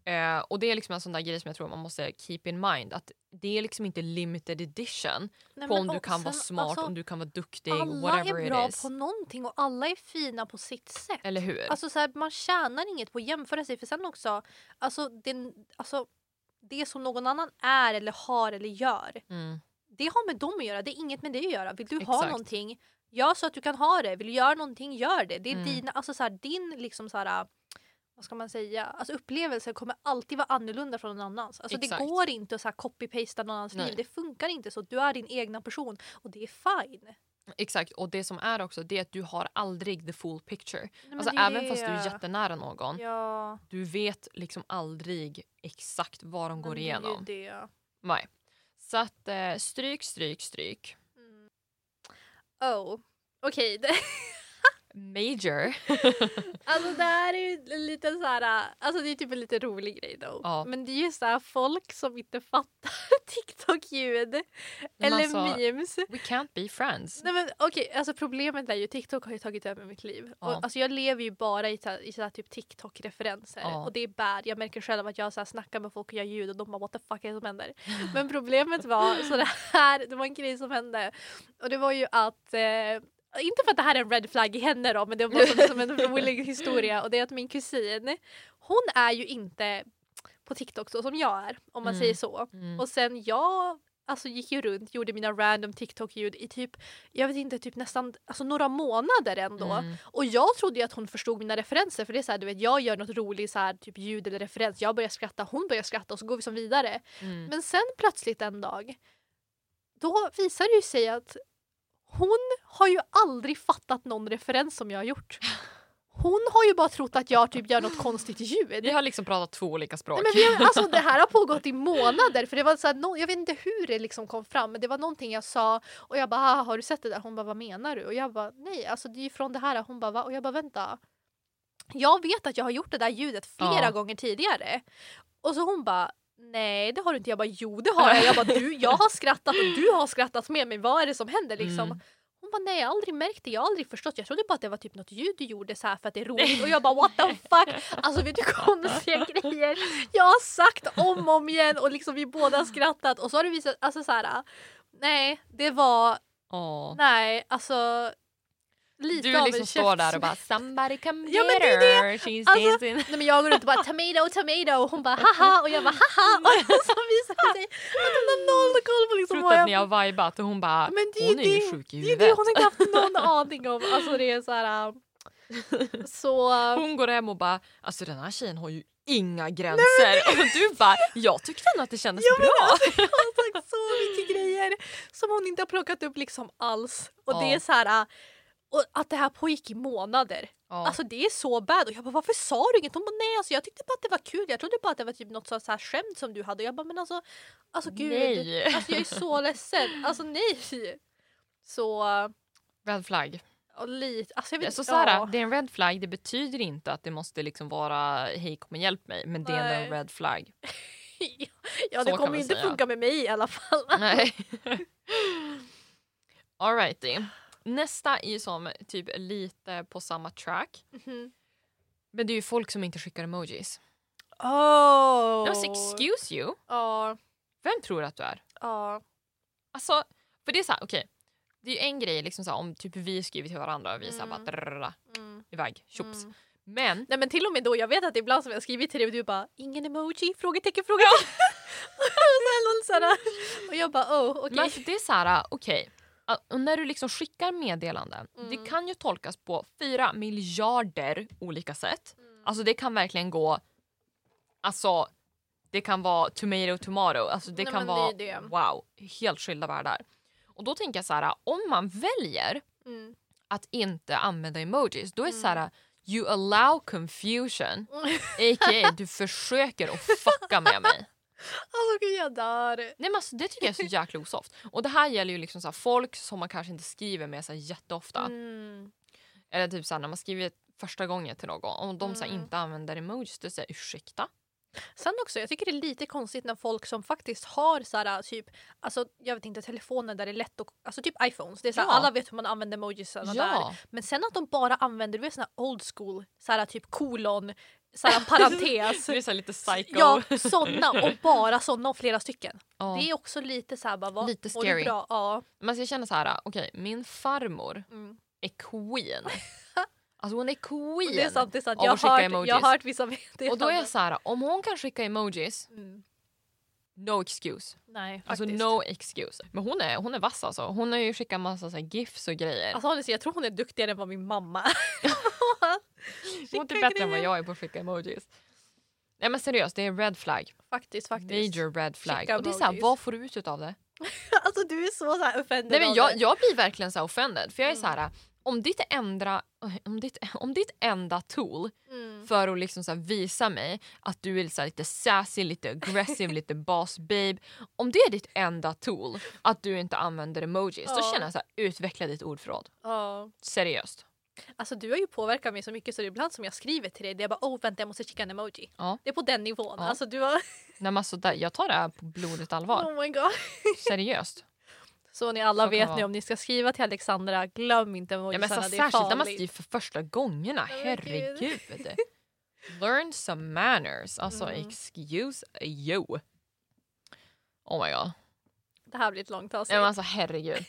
Eh, och det är liksom en sån där grej som jag tror man måste keep in mind. Att det är liksom inte limited edition Nej, på om du kan vara sen, smart, alltså, om du kan vara duktig, Alla är bra på någonting och alla är fina på sitt sätt. Eller hur? Alltså så här, man tjänar inget på att jämföra sig för sen också, alltså, den, alltså det som någon annan är eller har eller gör, mm. Det har med dem att göra, det är inget med det att göra. Vill du ha Exakt. någonting, gör så att du kan ha det. Vill du göra någonting, gör det. Det är Mm. dina, alltså så här, din liksom så här, vad ska man säga, alltså upplevelse kommer alltid vara annorlunda från någon annans. Alltså det går inte att så här copy-pasta någon annans Nej. liv, det funkar inte så. Du är din egna person och det är fine. Exakt, och det som är också det är att du har aldrig the full picture. Nej, Alltså det även fast du är jättenära någon, Ja, du vet liksom aldrig exakt vad de går men igenom. Det är ju det. Nej. Så att eh, stryk, stryk, stryk. Mm. Oh, okej. Okay. Major. Alltså det här är ju en liten så här, alltså det är typ en lite rolig grej då. Ja. Men det är ju så här folk som inte fattar TikTok-ljud. Eller alltså, memes. We can't be friends. Nej men okej, alltså problemet är ju TikTok har ju tagit över mitt liv. Ja. Och, alltså jag lever ju bara i, i så här typ TikTok-referenser. Ja. Och det är bad. Jag märker själv att jag så här snackar med folk och gör ljud och de bara what the fuck är det som händer? Men problemet var så det här, det var en grej som hände. Och det var ju att eh, inte för att det här är en red flag i henne då men det var som, som en rolig historia och det är att min kusin hon är ju inte på TikTok så som jag är om man Mm. säger så. Mm. Och sen jag alltså, gick ju runt, gjorde mina random TikTok-ljud i typ, jag vet inte, typ nästan alltså, några månader ändå. Mm. Och jag trodde ju att hon förstod mina referenser för det är så här, du vet jag gör något roligt så här, typ ljud eller referens, jag börjar skratta, hon börjar skratta och så går vi som vidare. Mm. Men sen plötsligt en dag, då visar det ju sig att hon har ju aldrig fattat någon referens som jag har gjort. Hon har ju bara trott att jag typ gör något konstigt ljud. Vi har liksom pratat två olika språk. Nej, men vi alltså, det här har pågått i månader för det var så här, no, jag vet inte hur det liksom kom fram men det var någonting jag sa och jag bara "Ah, har du sett det där? Hon bara vad menar du? Och jag bara nej alltså det är ju från det här. Hon bara va? Och jag bara vänta. Jag vet att jag har gjort det där ljudet flera Ja. gånger tidigare. Och så hon bara nej det har du inte. Jag bara jo det har jag. Jag bara du jag har skrattat och du har skrattat med mig. Vad är det som händer liksom? Mm. Hon bara nej jag har aldrig märkt det, jag har aldrig förstått. Jag trodde bara att det var typ något ljud du gjorde så här för att det är roligt och jag bara what the fuck. Alltså vet du konstiga grejer jag har sagt om och om igen och liksom vi båda har skrattat och så har det visat, alltså så här. Nej det var, Åh. nej alltså lite Du av liksom en står där och bara somebody come Ja, men det är her, she's Alltså, dancing. Nej men jag går runt och bara tomato tomato och hon bara haha och jag bara haha och så visar det sig att hon har noll koll på liksom Trott att ni har vibat och hon bara Men det hon är ju det- sjuk i det är det huvudet. hon har inte haft någon aning om. Alltså det är så här. äh, Så... äh, Hon går hem och bara alltså den här tjejen har ju inga gränser. och du bara jag tyckte ändå att det kändes Ja, men bra. alltså, jag har sagt så mycket grejer som hon inte har plockat upp liksom alls. Och det Ja. är så här. Och att det här pågick i månader. Ja. Alltså det är så bad. Och jag bara varför sa du inget? Hon bara nej alltså jag tyckte bara att det var kul. Jag trodde bara att det var typ något så här skämt som du hade. Och jag bara men alltså, alltså gud. Nej. Alltså jag är så ledsen. Alltså nej. Så, Red flag. och lite, alltså jag vet Så, här, ja. Det är en red flag, det betyder inte att det måste liksom vara hej kom och hjälp mig men det är ändå en red flag. ja Så det kommer inte säga. funka med mig i alla fall. Nej. Alrighty. Nästa är ju som typ lite på samma track. Mhm. Men det är ju folk som inte skickar emojis. Oh. Just excuse you. Ja, Vem tror du att du är? ja. Alltså, för det är så här, okej. Det är ju en grej liksom så här, om typ vi skriver till varandra och vi mm. bara Mm. drrrra, Mm. iväg, tjops. Mm. Men Nej men till och med då, jag vet att ibland som jag har skrivit till dig och du bara ingen emoji, frågetecken, frågetecken. och, så här, sån här- och jag bara oh okej. Men alltså, det är så här, okej. Uh, och när du liksom skickar meddelanden, Mm. det kan ju tolkas på fyra miljarder olika sätt. Mm. Alltså det kan verkligen gå, alltså det kan vara tomato tomato, alltså det Nej, kan men det vara det. wow, helt skilda världar. Och då tänker jag så här, om man väljer Mm. att inte använda emojis, då är det så Mm. här, you allow confusion, a.k.a. du försöker att fucka med mig. Alltså gud jag dör. Nej men alltså, det tycker jag är så jäkla osoft. Och det här gäller ju liksom så folk som man kanske inte skriver med så jätteofta. Mm. Eller typ så när man skriver första gången till någon och de så Mm. inte använder emojis, då säger ursäkta. Sen också, jag tycker det är lite konstigt när folk som faktiskt har så här, typ, alltså jag vet inte, telefoner där det är lätt att, alltså typ iPhones, det är så här, Ja. alla vet hur man använder emojis där. Ja, Men sen att de bara använder du vet, såna old school, så här, typ kolon, såhär, parentes. Du är så här lite psycho. Ja, såna och bara såna och flera stycken. Ja. Det är också lite såhär bara, vad, Lite scary. Bra? Ja. Alltså jag känner så här, okej min farmor Mm. är queen. Alltså hon är queen. Det är sant, det är sant. av Jag att skicka hört, emojis. jag har hört vissa det Och då är jag så här, om hon kan skicka emojis, mm. no excuse. Nej Alltså faktiskt. no excuse. Men hon är, hon är vass alltså. Hon har ju skickat massa så gifs och grejer. Alltså honestly, jag tror hon är duktigare än vad min mamma är. Är inte skicka bättre än vad jag är på att skicka emojis. Nej men seriöst, det är red flag. Faktiskt, faktiskt. Major red flag. Skicka Och det är så här, emojis. vad får du ut av det? Alltså du är så, så här offended Nej men jag, jag blir verkligen så här offended. För jag är Mm. så här, om ditt, ändra, om, ditt, om ditt enda tool Mm. för att liksom så visa mig att du är så lite sassy, lite aggressive, lite boss babe. Om det är ditt enda tool, att du inte använder emojis, då Ja. känner jag så här, utveckla ditt ordförråd. Ja. Seriöst. Alltså du har ju påverkat mig så mycket så det är ibland som jag skriver till dig det är bara oh vänta jag måste skicka en emoji. Ja. Det är på den nivån. Ja. Alltså du har... Nej, men alltså, jag tar det här på blodigt allvar. Oh my god. Seriöst. Så ni alla Så vet vara. nu om ni ska skriva till Alexandra glöm inte Ja, men så emojisarna det är särskilt när man farligt. skriver för första gångerna. Gud. Herregud. Learn some manners. Alltså Mm. excuse you. Oh my god. Det här blir ett långt avsnitt. Ja, men alltså herregud.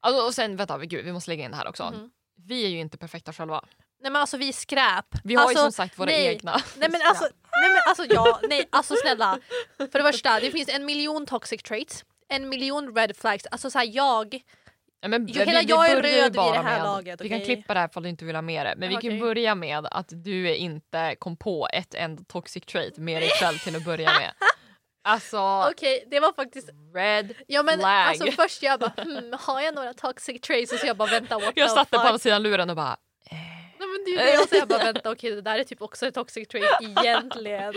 Alltså, och sen vänta, gud, vi måste lägga in det här också. Mhm. Vi är ju inte perfekta själva. Nej men alltså vi är skräp. Vi har alltså, ju som sagt våra nej. egna. Nej men alltså, nej men alltså ja, nej alltså snälla. För det första, det finns en miljon toxic traits. En miljon red flags. Alltså såhär jag, Ja, men Jo, hela jag är börjar ju röd vid det här med, laget, Vi kan klippa det här ifall du inte vill ha med det. Men vi kan Okej. börja med att du inte kom på ett enda toxic trait med dig själv till att börja med. Alltså, okej det var faktiskt, red. ja men flag. alltså först jag bara hmm, har jag några toxic traits? Och så jag bara vänta what Jag satte fuck? på andra sidan luren och bara Nej men det är ju det och så jag bara vänta okej det där är typ också ett toxic trait egentligen.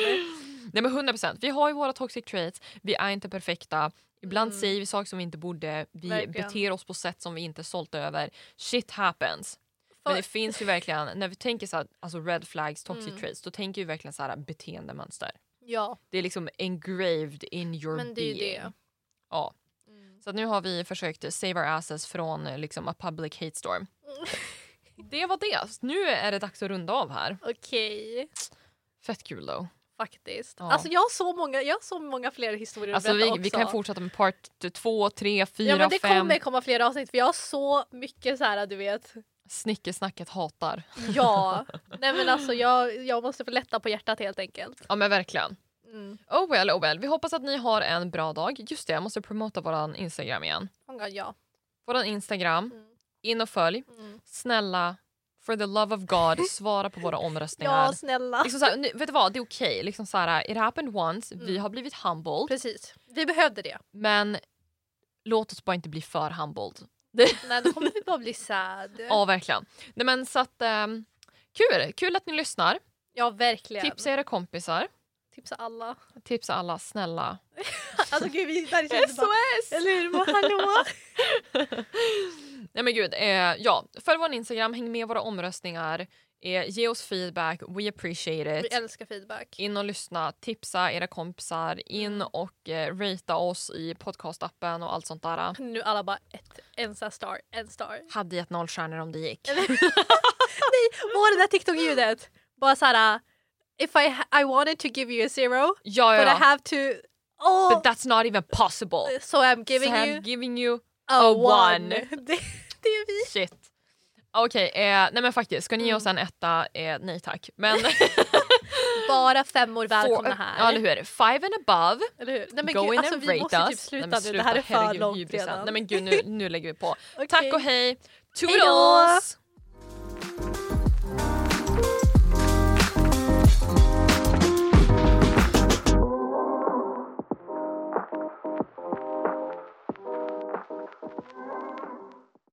Nej men 100%. Vi har ju våra toxic traits, vi är inte perfekta. Ibland Mm. säger vi saker som vi inte borde, vi Verkligen. beter oss på sätt som vi inte är stolta över. Shit happens. Men För- det finns ju verkligen, när vi tänker så här, alltså red flags, toxic Mm. traits, då tänker vi verkligen så här beteendemönster. Ja Det är liksom engraved in your men det är being. det. Ja. Mm. Så nu har vi försökt save our asses från liksom a public hate storm. Det var det. Nu är det dags att runda av här. Okej, Fett kul då. faktiskt. Ja. Alltså jag har så många, jag har så många fler historier Alltså att berätta vi, också. vi kan fortsätta med part två, tre, fyra, Ja men det fem. kommer komma fler avsnitt för jag har så mycket så här du vet. Snickesnacket hatar. Ja, nej men alltså jag, jag måste få lätta på hjärtat helt enkelt. Ja men verkligen. Mm. Oh well, oh well. Vi hoppas att ni har en bra dag. Just det, jag måste promota våran Instagram igen. Oh God, ja. Våran Instagram, Mm. in och följ. Mm. Snälla, for the love of God, svara på våra omröstningar. Ja snälla. Liksom så här, nu, vet du vad, det är okej. Liksom så här, it happened once, vi Mm. har blivit humbled. Precis, vi behövde det. Men låt oss bara inte bli för humbled. Nej då kommer vi bara bli sad. Ja, verkligen. Nej, men så att, ehm, kul, kul att ni lyssnar. Ja verkligen. Tipsa era kompisar. Tipsa alla. Tipsa alla, snälla. Alltså gud vi där känns bara, SOS! Eller hur? Bara, Hallå? Nej men gud, eh, ja. Följ vår Instagram, häng med våra omröstningar. Eh, ge oss feedback, we appreciate Vi it. älskar feedback. In och lyssna, tipsa era kompisar, in och eh, ratea oss i podcastappen och allt sånt där. Nu alla bara ett, en sån star, en star. Hade gett noll stjärnor om det gick. Nej, var det där TikTok-ljudet? Bara såhär, if I, I wanted to give you a zero, Ja, but I ja, ja. have to, oh, But that's not even possible. so I'm giving so you I'm giving you a, a one. one. Det, det är vi. shit. Okej, eh, nej men faktiskt, ska ni ge Mm. oss en etta? Eh, nej tack. Men Bara femmor välkomna Four- här. Ja, eller hur? Five and above. Eller hur? Nej men Go gud, in alltså and vi rate måste us. typ sluta Nej, men nu, det här är för herregud, långt hybrisen. redan. Nej men gud, nu, nu lägger vi på. Okej. Tack och hej. Toodles!